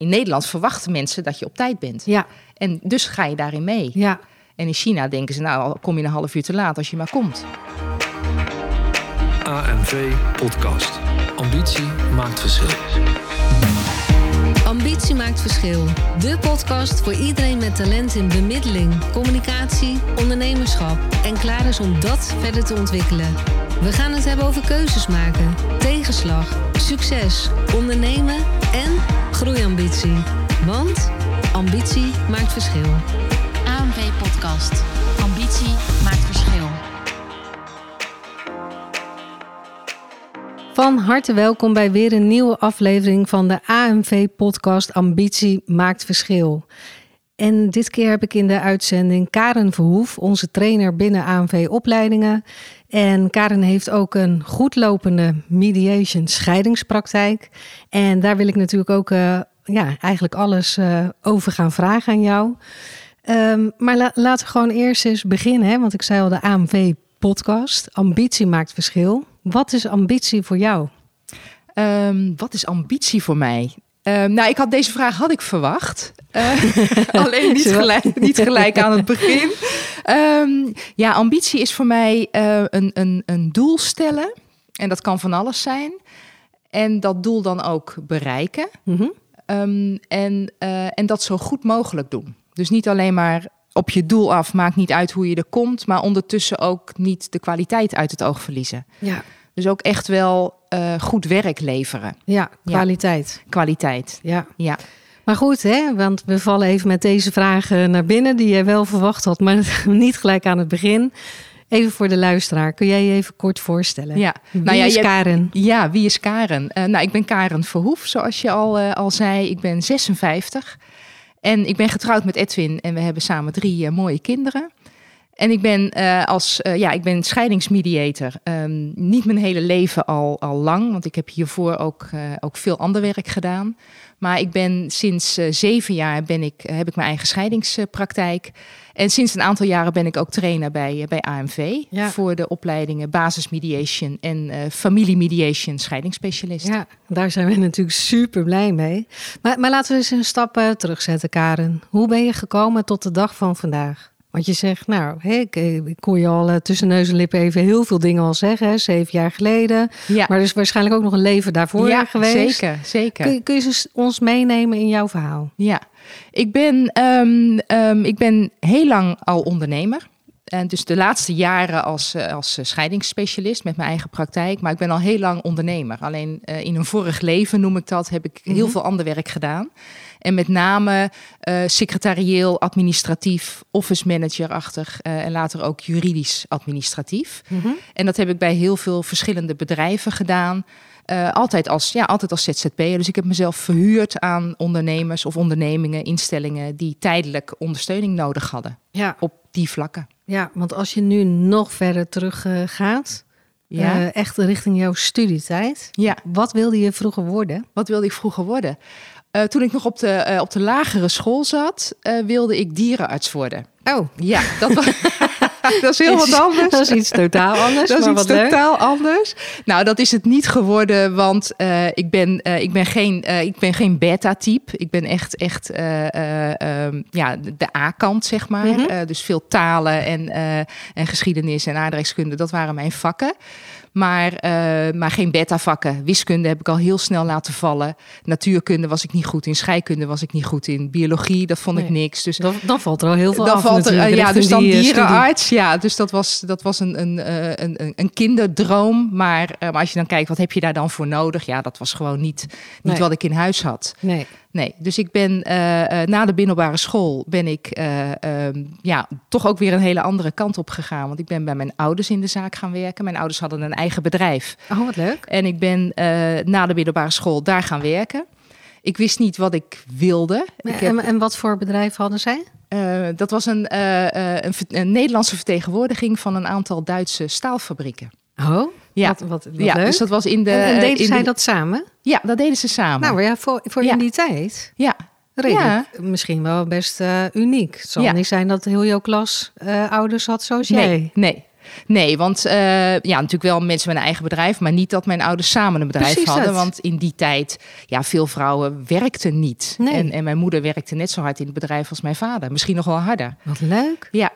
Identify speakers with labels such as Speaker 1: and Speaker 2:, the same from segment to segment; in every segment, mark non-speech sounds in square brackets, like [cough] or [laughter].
Speaker 1: in Nederland verwachten mensen dat je op tijd bent.
Speaker 2: Ja,
Speaker 1: En dus ga je daarin mee.
Speaker 2: ja.
Speaker 1: En in China denken ze, nou, kom je een half uur te laat als je maar komt.
Speaker 3: AMV Podcast. Ambitie maakt verschil.
Speaker 4: Ambitie maakt verschil. De podcast voor iedereen met talent in bemiddeling, communicatie, ondernemerschap en klaar is om dat verder te ontwikkelen. We gaan het hebben over keuzes maken, tegenslag, succes, ondernemen en groeiambitie. Want ambitie maakt verschil.
Speaker 5: AMV Podcast. Ambitie maakt verschil.
Speaker 2: Van harte welkom bij weer een nieuwe aflevering van de AMV-podcast Ambitie maakt verschil. En dit keer heb ik in de uitzending Karen Verhoef, onze trainer binnen AMV-opleidingen. En Karen heeft ook een goedlopende mediation scheidingspraktijk. En daar wil ik natuurlijk ook eh, ja, eigenlijk alles eh, over gaan vragen aan jou. Ehm, maar la- laten we gewoon eerst eens beginnen, hè? want ik zei al de AMV-podcast. Ambitie maakt verschil. Wat is ambitie voor jou?
Speaker 1: Ehm, wat is ambitie voor mij? Ehm, nou, ik had deze vraag had ik verwacht. Eh, [laughs] alleen niet gelijk, niet gelijk aan het begin. Ehm, ja, ambitie is voor mij eh, een, een, een doel stellen. En dat kan van alles zijn. En dat doel dan ook bereiken.
Speaker 2: Mhm.
Speaker 1: Ehm, en, eh, en dat zo goed mogelijk doen. Dus niet alleen maar op je doel af, maakt niet uit hoe je er komt, maar ondertussen ook niet de kwaliteit uit het oog verliezen.
Speaker 2: Ja,
Speaker 1: Dus ook echt wel goed werk leveren.
Speaker 2: ja kwaliteit.
Speaker 1: Kwaliteit.
Speaker 2: Ja.
Speaker 1: Ja.
Speaker 2: Maar goed, hè, want we vallen even met deze vragen naar binnen die je wel verwacht had, maar [laughs] niet gelijk aan het begin. Even voor de luisteraar, kun jij je even kort voorstellen?
Speaker 1: ja.
Speaker 2: Wie
Speaker 1: Nou ja,
Speaker 2: is
Speaker 1: je-
Speaker 2: Karen?
Speaker 1: Ja, wie is Karen? Eh, nou, ik ben Karen Verhoef, zoals je al, eh, al zei. Ik ben 56 en ik ben getrouwd met Edwin en we hebben samen drie eh, mooie kinderen. En ik ben eh, als eh, ja, ik ben scheidingsmediator. Ehm, niet mijn hele leven al, al lang, want ik heb hiervoor ook, eh, ook veel ander werk gedaan. Maar ik ben sinds zeven jaar ben ik, heb ik mijn eigen scheidingspraktijk. En sinds een aantal jaren ben ik ook trainer bij, bij AMV.
Speaker 2: Ja.
Speaker 1: Voor de opleidingen basismediation en eh familiemediation scheidingsspecialist.
Speaker 2: Ja, daar zijn we [laughs] natuurlijk super blij mee. Maar, maar laten we eens een stap terugzetten, Karen. Hoe ben je gekomen tot de dag van vandaag? Want je zegt, nou, ik, ik kon je al eh, tussen neus en lippen even heel veel dingen al zeggen, hè, zeven jaar geleden.
Speaker 1: Ja,
Speaker 2: Maar er is waarschijnlijk ook nog een leven daarvoor
Speaker 1: ja
Speaker 2: geweest.
Speaker 1: zeker, zeker.
Speaker 2: Kun, je- kun je ons meenemen in jouw verhaal?
Speaker 1: Ja, ik ben, ehm, ehm, ik ben heel lang al ondernemer. En dus de laatste jaren als, eh, als eh, scheidingsspecialist met mijn eigen praktijk. Maar ik ben al heel lang ondernemer. Alleen eh, in een vorig leven, noem ik dat, heb ik heel veel ander werk gedaan. En met name eh, secretarieel, administratief, office manager-achtig. eh, en later ook juridisch administratief. En dat heb ik bij heel veel verschillende bedrijven gedaan. Eh, altijd, als, ja, altijd als ZZP'er. Dus ik heb mezelf verhuurd aan ondernemers of ondernemingen, instellingen die tijdelijk ondersteuning nodig hadden
Speaker 2: Ja,
Speaker 1: op die vlakken.
Speaker 2: ja want als je nu nog verder terug gaat,
Speaker 1: Ja.
Speaker 2: echt richting jouw studietijd.
Speaker 1: Ja,
Speaker 2: Wat wilde je vroeger worden?
Speaker 1: wat wilde ik vroeger worden? Eh, toen ik nog op de, eh, op de lagere school zat, eh, wilde ik dierenarts worden.
Speaker 2: Oh,
Speaker 1: Ja, dat, was, [laughs] dat is heel wat anders.
Speaker 2: Dat is iets totaal anders,
Speaker 1: Dat is
Speaker 2: maar
Speaker 1: iets
Speaker 2: wat leuk.
Speaker 1: totaal anders. Nou, dat is het niet geworden, want ik, ben, ik, ben geen, eh, ik ben geen beta-type. Ik ben echt, echt eh, eh, ehm, ja, de A-kant, zeg maar.
Speaker 2: Mhm.
Speaker 1: Dus veel talen en, en geschiedenis en aardrijkskunde, dat waren mijn vakken. Maar, eh, maar geen beta-vakken. Wiskunde heb ik al heel snel laten vallen. Natuurkunde was ik niet goed in. Scheikunde was ik niet goed in. Biologie, dat vond ik niks. Dus
Speaker 2: Dan, dan valt er al heel veel
Speaker 1: dan
Speaker 2: af
Speaker 1: valt er,
Speaker 2: natuurlijk,
Speaker 1: eh, ja, dus dan
Speaker 2: die, eh, studie.
Speaker 1: dierenarts. Ja, dus dat was, dat was een, een, een, een, kinderdroom. Maar, maar als je dan kijkt, wat heb je daar dan voor nodig? Ja, dat was gewoon niet, niet
Speaker 2: Nee.
Speaker 1: wat ik in huis had.
Speaker 2: Nee,
Speaker 1: Nee, dus ik ben eh, eh, na de middelbare school ben ik eh, ehm, ja, toch ook weer een hele andere kant op gegaan. Want ik ben bij mijn ouders in de zaak gaan werken. Mijn ouders hadden een eigen bedrijf.
Speaker 2: oh wat leuk.
Speaker 1: En ik ben na de middelbare school daar gaan werken. Ik wist niet wat ik wilde. Ik heb-
Speaker 2: En, en wat voor bedrijf hadden zij?
Speaker 1: dat was een, een Nederlandse vertegenwoordiging van een aantal Duitse staalfabrieken.
Speaker 2: Oh,
Speaker 1: Ja,
Speaker 2: wat, wat, wat
Speaker 1: ja
Speaker 2: leuk.
Speaker 1: dus dat was in de.
Speaker 2: en, en deden
Speaker 1: in
Speaker 2: zij
Speaker 1: de-
Speaker 2: dat samen?
Speaker 1: Ja, dat deden ze samen.
Speaker 2: Nou ja, voor, voor
Speaker 1: Ja.
Speaker 2: in die tijd.
Speaker 1: ja,
Speaker 2: Redelijk, misschien wel best eh, uniek. Het zal
Speaker 1: Ja.
Speaker 2: niet zijn dat heel jouw klas eh, ouders had zoals jij.
Speaker 1: nee, nee. Nee, want eh, ja, natuurlijk wel mensen met een eigen bedrijf, maar niet dat mijn ouders samen een bedrijf
Speaker 2: Precies
Speaker 1: hadden.
Speaker 2: dat.
Speaker 1: Want in die tijd, ja, veel vrouwen werkten niet.
Speaker 2: Nee.
Speaker 1: En, en mijn moeder werkte net zo hard in het bedrijf als mijn vader. Misschien nog wel harder.
Speaker 2: Wat leuk.
Speaker 1: Ja,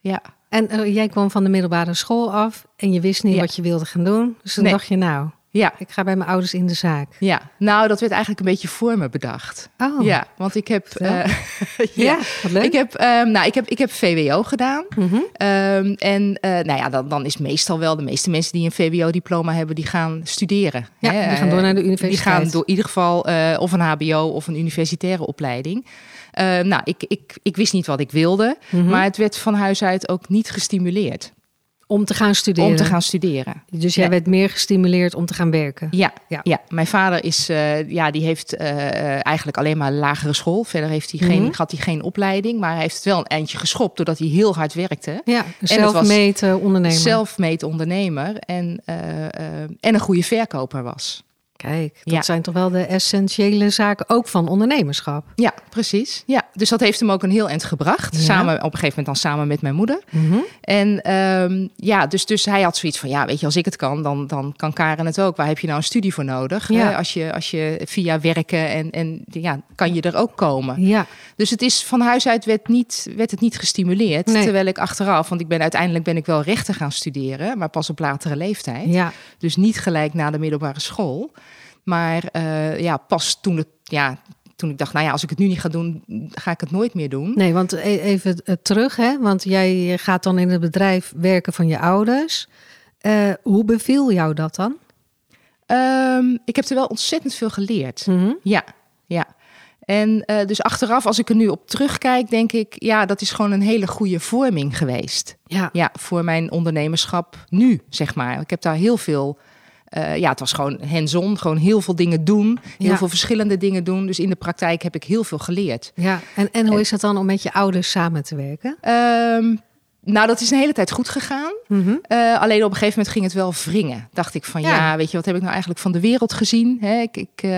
Speaker 1: ja.
Speaker 2: En eh, jij kwam van de middelbare school af en je wist niet
Speaker 1: Ja.
Speaker 2: wat je wilde gaan doen. Dus toen
Speaker 1: Nee.
Speaker 2: dacht je, nou,
Speaker 1: Ja,
Speaker 2: ik ga bij mijn ouders in de zaak.
Speaker 1: ja. Nou, dat werd eigenlijk een beetje voor me bedacht.
Speaker 2: Oh,
Speaker 1: Ja, want ik heb. Eh, [laughs]
Speaker 2: ja, wat leuk.
Speaker 1: Ik heb, ehm, nou, ik heb, ik heb VWO gedaan.
Speaker 2: Mhm.
Speaker 1: Ehm, en eh, nou ja, dan, dan is meestal wel de meeste mensen die een VWO-diploma hebben, die gaan studeren.
Speaker 2: Ja,
Speaker 1: hè.
Speaker 2: die gaan door naar de
Speaker 1: Die
Speaker 2: universiteit.
Speaker 1: gaan door in ieder geval eh, of een HBO of een universitaire opleiding. Ehm, nou, ik, ik, ik wist niet wat ik wilde,
Speaker 2: Mhm.
Speaker 1: maar het werd van huis uit ook niet gestimuleerd
Speaker 2: Om te gaan studeren.
Speaker 1: om te gaan studeren.
Speaker 2: Dus jij werd meer gestimuleerd om te gaan werken.
Speaker 1: Ja,
Speaker 2: Ja.
Speaker 1: ja. mijn vader is, eh, ja, die heeft eh, eh, eigenlijk alleen maar lagere school. Verder heeft hij geen,
Speaker 2: Mhm.
Speaker 1: had hij geen opleiding, maar hij heeft het wel een eindje geschopt doordat hij heel hard werkte.
Speaker 2: Ja,
Speaker 1: het was
Speaker 2: zelfmeten ondernemer.
Speaker 1: Zelfmeet ondernemer en, eh, en een goede verkoper was.
Speaker 2: Kijk, dat
Speaker 1: Ja.
Speaker 2: zijn toch wel de essentiële zaken ook van ondernemerschap.
Speaker 1: Ja, precies. Ja, dus dat heeft hem ook een heel eind gebracht.
Speaker 2: Ja.
Speaker 1: Samen, op een gegeven moment dan samen met mijn moeder.
Speaker 2: Mhm.
Speaker 1: En ehm, ja, dus, dus hij had zoiets van, ja, weet je, als ik het kan, dan, dan kan Karen het ook. Waar heb je nou een studie voor nodig?
Speaker 2: Ja.
Speaker 1: Als, je, als je via werken en, en ja, kan je er ook komen.
Speaker 2: Ja,
Speaker 1: Dus het is van huis uit werd, niet, werd het niet gestimuleerd.
Speaker 2: Nee.
Speaker 1: Terwijl ik achteraf, want ik ben uiteindelijk ben ik wel rechten gaan studeren, maar pas op latere leeftijd.
Speaker 2: ja.
Speaker 1: Dus niet gelijk na de middelbare school. Maar eh, ja, pas toen, het, ja, toen ik dacht, nou ja, als ik het nu niet ga doen, ga ik het nooit meer doen.
Speaker 2: Nee, want e- even eh, terug, hè? want jij gaat dan in het bedrijf werken van je ouders. Eh, hoe beviel jou dat dan?
Speaker 1: Ehm, ik heb er wel ontzettend veel geleerd.
Speaker 2: Mhm.
Speaker 1: Ja, ja. En dus achteraf, als ik er nu op terugkijk, denk ik, ja, dat is gewoon een hele goede vorming geweest.
Speaker 2: Ja.
Speaker 1: Ja, voor mijn ondernemerschap nu, zeg maar. Ik heb daar heel veel. Eh, ja, het was gewoon hands-on, gewoon heel veel dingen doen, heel
Speaker 2: Ja.
Speaker 1: veel verschillende dingen doen. Dus in de praktijk heb ik heel veel geleerd.
Speaker 2: ja. En, en hoe is het dan om met je ouders samen te werken?
Speaker 1: Ehm, nou, dat is een hele tijd goed gegaan.
Speaker 2: Mhm.
Speaker 1: Eh, alleen op een gegeven moment ging het wel wringen. Dacht ik van ja,
Speaker 2: Ja.
Speaker 1: weet je, wat heb ik nou eigenlijk van de wereld gezien? Hè, ik, ik, eh,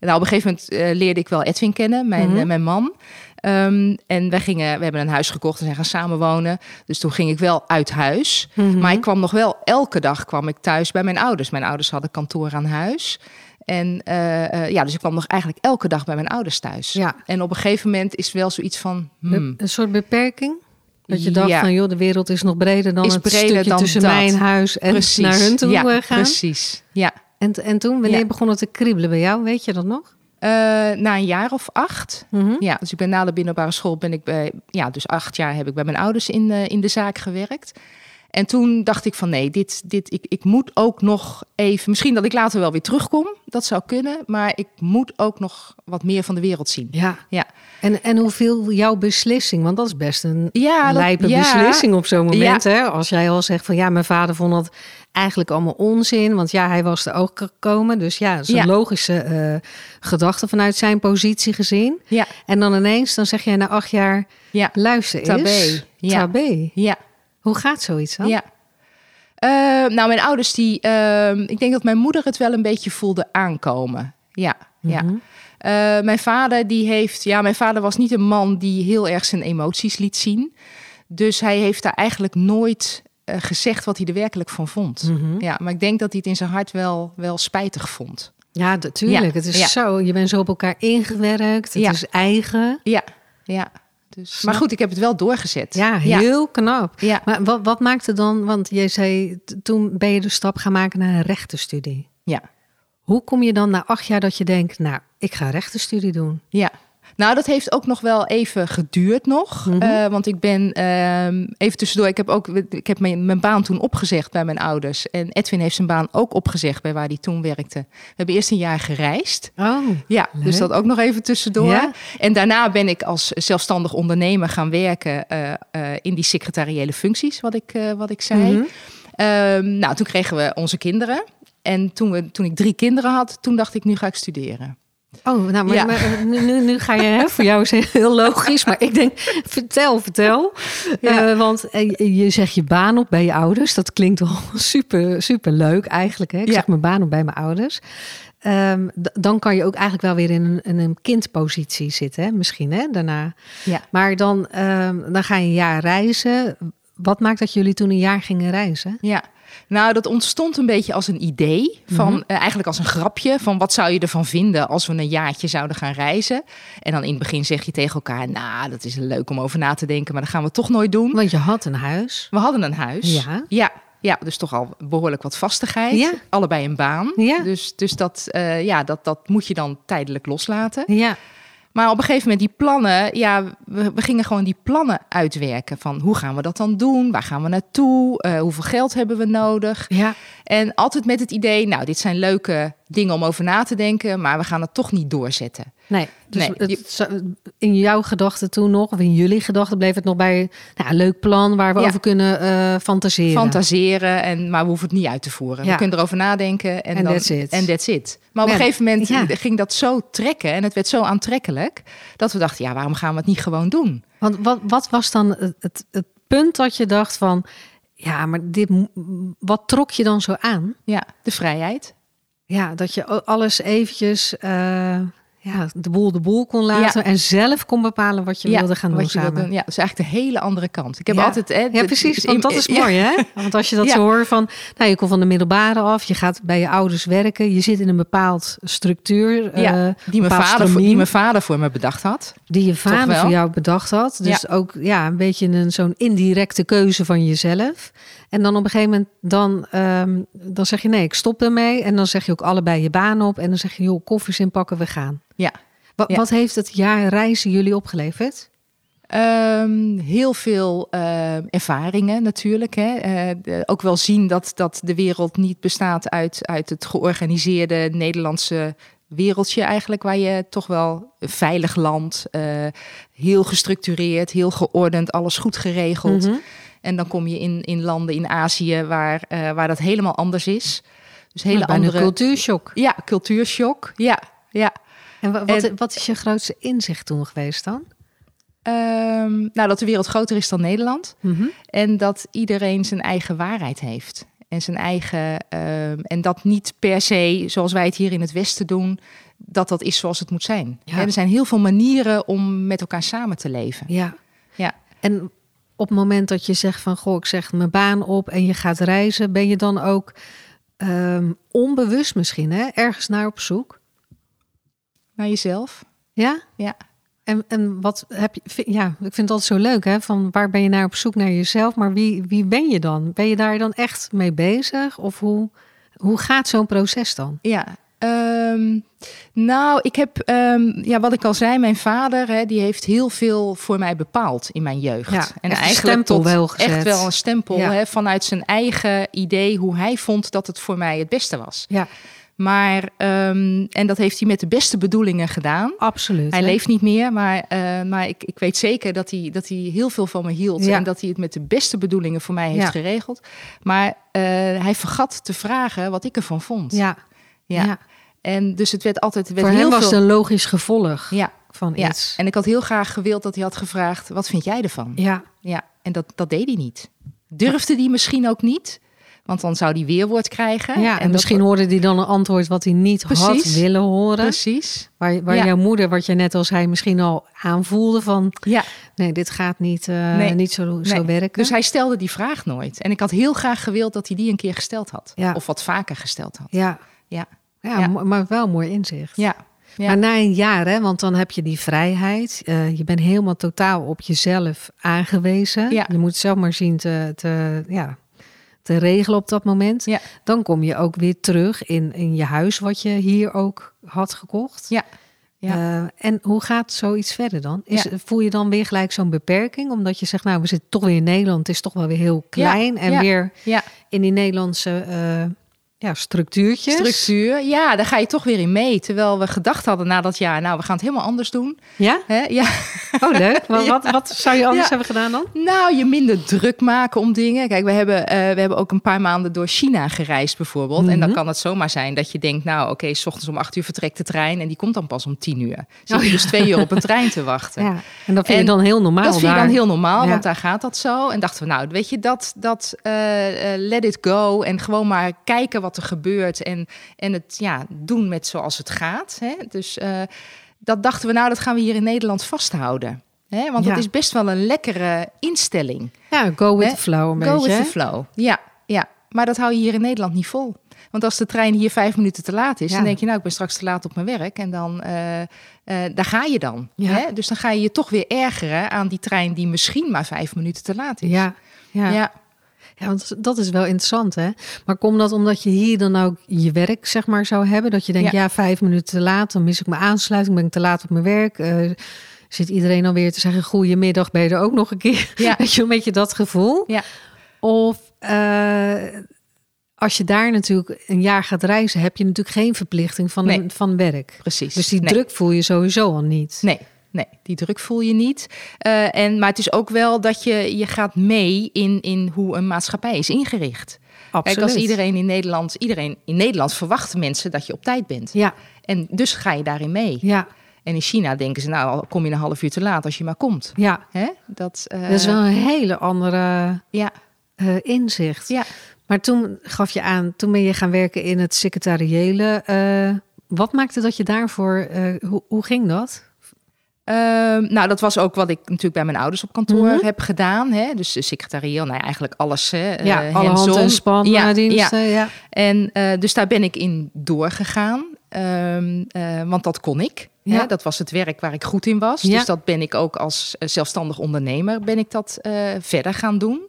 Speaker 1: nou, op een gegeven moment eh, leerde ik wel Edwin kennen, mijn,
Speaker 2: Mhm.
Speaker 1: eh, mijn man. Ehm, en wij gingen, we hebben een huis gekocht en zijn gaan samenwonen. Dus toen ging ik wel uit huis.
Speaker 2: Mhm.
Speaker 1: Maar ik kwam nog wel elke dag kwam ik thuis bij mijn ouders. Mijn ouders hadden kantoor aan huis. En eh, eh, ja, dus ik kwam nog eigenlijk elke dag bij mijn ouders thuis.
Speaker 2: Ja.
Speaker 1: En op een gegeven moment is wel zoiets van. Hmm,
Speaker 2: Een soort beperking? Dat je dacht
Speaker 1: Ja.
Speaker 2: van, joh, de wereld is nog breder dan
Speaker 1: Is
Speaker 2: het
Speaker 1: breder
Speaker 2: stukje
Speaker 1: dan
Speaker 2: tussen
Speaker 1: dat.
Speaker 2: mijn huis en
Speaker 1: precies.
Speaker 2: naar hun toe
Speaker 1: ja,
Speaker 2: gaan.
Speaker 1: Precies. Ja.
Speaker 2: En, en toen, wanneer
Speaker 1: Ja.
Speaker 2: begon het te kriebelen bij jou? Weet je dat nog?
Speaker 1: Eh, na een jaar of acht.
Speaker 2: Mhm.
Speaker 1: Ja, dus ik ben na de middelbare school ben ik bij, ja, dus acht jaar heb ik bij mijn ouders in, in de zaak gewerkt. En toen dacht ik van nee, dit, dit, ik, ik moet ook nog even, misschien dat ik later wel weer terugkom, dat zou kunnen, maar ik moet ook nog wat meer van de wereld zien.
Speaker 2: Ja.
Speaker 1: Ja,
Speaker 2: En, en hoe viel jouw beslissing? Want dat is best een
Speaker 1: ja dat-
Speaker 2: lijpe
Speaker 1: ja,
Speaker 2: beslissing op zo'n moment. Hè? Als jij al zegt van ja, mijn vader vond dat eigenlijk allemaal onzin. Want ja, hij was er ook gekomen. Dus ja, dat is een
Speaker 1: Ja.
Speaker 2: logische eh, gedachte vanuit zijn positie gezien.
Speaker 1: Ja,
Speaker 2: En dan ineens, dan zeg jij na acht jaar,
Speaker 1: ja,
Speaker 2: luister eens.
Speaker 1: Tabé, ja.
Speaker 2: Tabé.
Speaker 1: ja.
Speaker 2: Hoe gaat zoiets dan?
Speaker 1: Ja. Eh, nou, mijn ouders, die, ehm, ik denk dat mijn moeder het wel een beetje voelde aankomen. Ja, ja.
Speaker 2: Mhm.
Speaker 1: Eh, mijn vader, die heeft, ja, mijn vader was niet een man die heel erg zijn emoties liet zien. Dus hij heeft daar eigenlijk nooit eh, gezegd wat hij er werkelijk van vond.
Speaker 2: Mhm.
Speaker 1: Ja, maar ik denk dat hij het in zijn hart wel, wel spijtig vond.
Speaker 2: Ja, natuurlijk.
Speaker 1: Ja,
Speaker 2: Het is
Speaker 1: ja.
Speaker 2: zo. Je bent zo op elkaar ingewerkt. Het
Speaker 1: Ja.
Speaker 2: is eigen.
Speaker 1: Ja, ja. Dus, maar goed, ik heb het wel doorgezet.
Speaker 2: Ja,
Speaker 1: ja.
Speaker 2: heel knap.
Speaker 1: ja.
Speaker 2: Maar wat, wat maakte dan, want jij zei toen ben je de stap gaan maken naar een rechtenstudie.
Speaker 1: ja.
Speaker 2: Hoe kom je dan na acht jaar dat je denkt, nou, ik ga rechtenstudie doen?
Speaker 1: Ja. Nou, dat heeft ook nog wel even geduurd nog.
Speaker 2: Mhm.
Speaker 1: Eh, want ik ben ehm, even tussendoor. Ik heb ook ik heb mijn, mijn baan toen opgezegd bij mijn ouders. En Edwin heeft zijn baan ook opgezegd bij waar hij toen werkte. We hebben eerst een jaar gereisd.
Speaker 2: Oh,
Speaker 1: Ja,
Speaker 2: Leuk.
Speaker 1: dus dat ook nog even tussendoor.
Speaker 2: Ja.
Speaker 1: En daarna ben ik als zelfstandig ondernemer gaan werken eh, eh, in die secretariële functies, wat ik, wat ik zei.
Speaker 2: Mhm.
Speaker 1: Ehm, nou, toen kregen we onze kinderen. En toen, we, toen ik drie kinderen had, toen dacht ik, nu ga ik studeren.
Speaker 2: Oh nou, maar,
Speaker 1: Ja.
Speaker 2: maar, eh, nu, nu, ga je, hè, voor jou is het heel logisch, maar ik denk, vertel, vertel.
Speaker 1: Ja.
Speaker 2: Eh, want eh, je- zegt je baan op bij je ouders. Dat klinkt wel [laughs] super, super leuk eigenlijk. Hè? Ik
Speaker 1: Ja.
Speaker 2: zeg mijn baan op bij mijn ouders. Ehm, dan kan je ook eigenlijk wel weer in een, in een kindpositie zitten, hè? misschien hè, daarna.
Speaker 1: Ja.
Speaker 2: Maar dan, ehm, dan ga je een jaar reizen. wat maakt dat jullie toen een jaar gingen reizen?
Speaker 1: Ja, nou, dat ontstond een beetje als een idee. Van,
Speaker 2: Mhm.
Speaker 1: eh, eigenlijk als een grapje. Van wat zou je ervan vinden als we een jaartje zouden gaan reizen? En dan in het begin zeg je tegen elkaar: Nou, dat is leuk om over na te denken, maar dat gaan we toch nooit doen.
Speaker 2: Want je had een huis.
Speaker 1: We hadden een huis.
Speaker 2: Ja.
Speaker 1: Ja, ja dus toch al behoorlijk wat vastigheid.
Speaker 2: Ja.
Speaker 1: Allebei een baan.
Speaker 2: Ja.
Speaker 1: Dus, dus dat, eh, ja, dat, dat moet je dan tijdelijk loslaten.
Speaker 2: Ja,
Speaker 1: Maar op een gegeven moment die plannen, ja, we, we gingen gewoon die plannen uitwerken. Van hoe gaan we dat dan doen? Waar gaan we naartoe? Eh, hoeveel geld hebben we nodig?
Speaker 2: ja.
Speaker 1: En altijd met het idee, nou, dit zijn leuke dingen om over na te denken, maar we gaan het toch niet doorzetten.
Speaker 2: Nee, dus
Speaker 1: Nee,
Speaker 2: het, in jouw gedachten toen nog, of in jullie gedachten, bleef het nog bij nou, een leuk plan waar we
Speaker 1: Ja.
Speaker 2: over kunnen eh, fantaseren.
Speaker 1: Fantaseren, en, maar we hoeven het niet uit te voeren.
Speaker 2: Ja.
Speaker 1: We kunnen erover nadenken en
Speaker 2: En
Speaker 1: dan,
Speaker 2: that's it.
Speaker 1: En that's it. Maar op een gegeven moment
Speaker 2: ja.
Speaker 1: ging dat zo trekken en het werd zo aantrekkelijk, dat we dachten, ja, waarom gaan we het niet gewoon doen?
Speaker 2: Want wat, wat was dan het, het, het punt dat je dacht van, ja, maar dit, wat trok je dan zo aan?
Speaker 1: Ja, de vrijheid.
Speaker 2: Ja, dat je alles eventjes, eh, ja, de boel de boel kon laten en zelf kon bepalen wat je
Speaker 1: ja,
Speaker 2: wilde gaan doen
Speaker 1: je
Speaker 2: samen.
Speaker 1: doen. Ja, dat is eigenlijk de hele andere kant. Ik heb
Speaker 2: Ja.
Speaker 1: altijd... Hè,
Speaker 2: Ja, precies. Want dat is mooi, [laughs] hè? Want als je dat zo hoort van... Nou, je komt van de middelbare af. Je gaat bij je ouders werken. Je zit in een bepaald structuur.
Speaker 1: Ja,
Speaker 2: eh,
Speaker 1: die, mijn vader, voor, die mijn vader voor me bedacht had.
Speaker 2: die je vader voor jou bedacht had. Dus ook ja, een beetje een, zo'n indirecte keuze van jezelf. En dan op een gegeven moment... Dan, ehm, dan zeg je nee, ik stop ermee. En dan zeg je ook allebei je baan op. En dan zeg je, joh, koffers inpakken, we gaan.
Speaker 1: Ja.
Speaker 2: Wat,
Speaker 1: Ja.
Speaker 2: wat heeft het jaar reizen jullie opgeleverd?
Speaker 1: Ehm, heel veel ehm, ervaringen natuurlijk. Hè. Eh, ook wel zien dat, dat de wereld niet bestaat uit, uit het georganiseerde Nederlandse wereldje eigenlijk. Waar je toch wel een veilig land, eh, heel gestructureerd, heel geordend, alles goed geregeld.
Speaker 2: Mhm.
Speaker 1: En dan kom je in, in landen in Azië waar, eh, waar dat helemaal anders is. Dus hele
Speaker 2: Nou,
Speaker 1: andere...
Speaker 2: cultuurshock.
Speaker 1: Ja, cultuurshock. Ja, ja.
Speaker 2: En wa- wat,
Speaker 1: En-
Speaker 2: wat is je grootste inzicht toen geweest dan?
Speaker 1: Ehm, nou, dat de wereld groter is dan Nederland.
Speaker 2: Mhm.
Speaker 1: En dat iedereen zijn eigen waarheid heeft. En zijn eigen. ehm, en dat niet per se, zoals wij het hier in het Westen doen, dat dat is zoals het moet zijn.
Speaker 2: Ja.
Speaker 1: Er zijn heel veel manieren om met elkaar samen te leven.
Speaker 2: Ja.
Speaker 1: Ja.
Speaker 2: En op het moment dat je zegt van goh, ik zeg mijn baan op en je gaat reizen, ben je dan ook ehm, onbewust misschien hè, ergens naar op zoek?
Speaker 1: Naar jezelf.
Speaker 2: Ja?
Speaker 1: Ja.
Speaker 2: En, en wat heb je? Ja, ik vind altijd zo leuk hè, van waar ben je naar op zoek naar jezelf, maar wie, wie ben je dan? Ben je daar dan echt mee bezig? Of hoe, hoe gaat zo'n proces dan?
Speaker 1: Ja. Ehm, nou, ik heb, ehm, ja, wat ik al zei, mijn vader, hè, die heeft heel veel voor mij bepaald in mijn jeugd.
Speaker 2: Ja, echt een stempel wel gezet.
Speaker 1: echt wel een stempel
Speaker 2: Ja.
Speaker 1: hè, vanuit zijn eigen idee hoe hij vond dat het voor mij het beste was.
Speaker 2: Ja,
Speaker 1: Maar, ehm, en dat heeft hij met de beste bedoelingen gedaan.
Speaker 2: absoluut.
Speaker 1: Hij
Speaker 2: hè?
Speaker 1: leeft niet meer, maar, eh, maar ik, ik weet zeker dat hij, dat hij heel veel van me hield.
Speaker 2: Ja.
Speaker 1: En dat hij het met de beste bedoelingen voor mij heeft
Speaker 2: Ja.
Speaker 1: geregeld. Maar eh, hij vergat te vragen wat ik ervan vond.
Speaker 2: Ja,
Speaker 1: Ja.
Speaker 2: ja.
Speaker 1: En dus het werd altijd. Het werd
Speaker 2: voor
Speaker 1: heel
Speaker 2: hem was
Speaker 1: veel...
Speaker 2: het een logisch gevolg
Speaker 1: Ja,
Speaker 2: van
Speaker 1: ja.
Speaker 2: iets.
Speaker 1: En ik had heel graag gewild dat hij had gevraagd: wat vind jij ervan?
Speaker 2: Ja,
Speaker 1: Ja, en dat, dat deed hij niet. Durfde hij misschien ook niet, want dan zou hij weerwoord krijgen.
Speaker 2: Ja, en, misschien hoorde hij dan een antwoord wat hij niet had willen horen.
Speaker 1: Precies.
Speaker 2: Waar, waar
Speaker 1: Ja.
Speaker 2: jouw moeder, wat je net als hij misschien al aanvoelde van...
Speaker 1: Ja,
Speaker 2: nee, dit gaat niet, eh,
Speaker 1: Nee.
Speaker 2: niet zo, werken.
Speaker 1: dus hij stelde die vraag nooit. En ik had heel graag gewild dat hij die een keer gesteld had.
Speaker 2: Ja.
Speaker 1: Of wat vaker gesteld had.
Speaker 2: ja.
Speaker 1: Ja,
Speaker 2: Ja, maar wel mooi inzicht.
Speaker 1: ja. ja.
Speaker 2: Maar na een jaar, hè, want dan heb je die vrijheid. eh, je bent helemaal totaal op jezelf aangewezen.
Speaker 1: Ja.
Speaker 2: Je moet zelf maar zien te, te, ja, te regelen op dat moment.
Speaker 1: Ja.
Speaker 2: Dan kom je ook weer terug in, in je huis wat je hier ook had gekocht.
Speaker 1: Ja. Ja.
Speaker 2: Eh, en hoe gaat zoiets verder dan? Is,
Speaker 1: Ja.
Speaker 2: Voel je dan weer gelijk zo'n beperking? Omdat je zegt, nou, we zitten toch weer in Nederland. Het is toch wel weer heel klein. en weer in die Nederlandse eh, ja, structuurtjes.
Speaker 1: Structuur. Ja, daar ga je toch weer in mee. Terwijl we gedacht hadden na dat jaar, nou, we gaan het helemaal anders doen.
Speaker 2: Ja?
Speaker 1: Hè? Ja.
Speaker 2: Oh, leuk. Wat, [laughs] wat, wat zou je anders
Speaker 1: Ja.
Speaker 2: hebben gedaan dan?
Speaker 1: Nou, je minder druk maken om dingen. Kijk, we hebben, eh, we hebben ook een paar maanden door China gereisd bijvoorbeeld. En dan
Speaker 2: Mhm.
Speaker 1: kan het zomaar zijn dat je denkt, nou oké, s ochtends om acht uur vertrekt de trein en die komt dan pas om tien uur. Zit
Speaker 2: Oh,
Speaker 1: je dus twee uur op een trein te wachten. [laughs]
Speaker 2: Ja. En dat vind
Speaker 1: En
Speaker 2: je dan heel normaal
Speaker 1: Dat vind je dan heel normaal, want daar gaat dat zo. En dachten we, nou, weet je, dat, dat eh, eh, let it go. En gewoon maar kijken wat er gebeurt. En, en het ja, doen met zoals het gaat. Hè? Dus eh, dat dachten we, nou, dat gaan we hier in Nederland vasthouden. Hè? Want
Speaker 2: Ja.
Speaker 1: dat is best wel een lekkere instelling.
Speaker 2: Ja, go with
Speaker 1: Hè?
Speaker 2: the flow een
Speaker 1: Go
Speaker 2: beetje.
Speaker 1: with
Speaker 2: hè?
Speaker 1: the flow. Ja, ja, maar dat hou je hier in Nederland niet vol. Want als de trein hier vijf minuten te laat is,
Speaker 2: Ja.
Speaker 1: dan denk je, nou, ik ben straks te laat op mijn werk. En dan, eh, eh, daar ga je dan.
Speaker 2: Ja.
Speaker 1: Hè? Dus dan ga je je toch weer ergeren aan die trein die misschien maar vijf minuten te laat is.
Speaker 2: Ja, ja.
Speaker 1: ja.
Speaker 2: Ja, want dat is wel interessant, hè? Maar komt dat omdat je hier dan ook je werk, zeg maar, zou hebben? Dat je denkt, ja,
Speaker 1: Ja.
Speaker 2: vijf minuten te laat, dan mis ik mijn aansluiting, ben ik te laat op mijn werk. Eh, zit iedereen alweer te zeggen, goedemiddag, ben je er ook nog een keer?
Speaker 1: Ja. [laughs]
Speaker 2: Weet je, een beetje dat gevoel?
Speaker 1: Ja.
Speaker 2: Of eh, als je daar natuurlijk een jaar gaat reizen, heb je natuurlijk geen verplichting van,
Speaker 1: Nee.
Speaker 2: een, van werk.
Speaker 1: precies.
Speaker 2: Dus die
Speaker 1: Nee.
Speaker 2: druk voel je sowieso al niet.
Speaker 1: Nee, nee, die druk voel je niet. Eh, en, maar het is ook wel dat je, je gaat mee in, in hoe een maatschappij is ingericht.
Speaker 2: Absoluut.
Speaker 1: Kijk, als iedereen in Nederland, iedereen in Nederland verwachten mensen dat je op tijd bent.
Speaker 2: Ja,
Speaker 1: En dus ga je daarin mee.
Speaker 2: ja,
Speaker 1: En in China denken ze, nou, kom je een half uur te laat als je maar komt.
Speaker 2: ja.
Speaker 1: Hè? Dat, eh,
Speaker 2: Dat is wel een hele andere
Speaker 1: ja,
Speaker 2: eh, inzicht.
Speaker 1: ja.
Speaker 2: Maar toen gaf je aan, toen ben je gaan werken in het secretariële. Wat maakte dat je daarvoor, hoe, hoe ging dat?
Speaker 1: Ehm, nou, dat was ook wat ik natuurlijk bij mijn ouders op kantoor
Speaker 2: Mhm.
Speaker 1: heb gedaan. Hè? Dus uh, secretarieel, nou ja, eigenlijk alles. Hè?
Speaker 2: ja,
Speaker 1: Eh,
Speaker 2: alle hand- en.
Speaker 1: Ja,
Speaker 2: Ja,
Speaker 1: ja.
Speaker 2: ja.
Speaker 1: En eh, dus daar ben ik in doorgegaan. Ehm, eh, want dat kon ik.
Speaker 2: Ja.
Speaker 1: Hè? Dat was het werk waar ik goed in was.
Speaker 2: Ja.
Speaker 1: Dus dat ben ik ook als eh, zelfstandig ondernemer ben ik dat eh, verder gaan doen.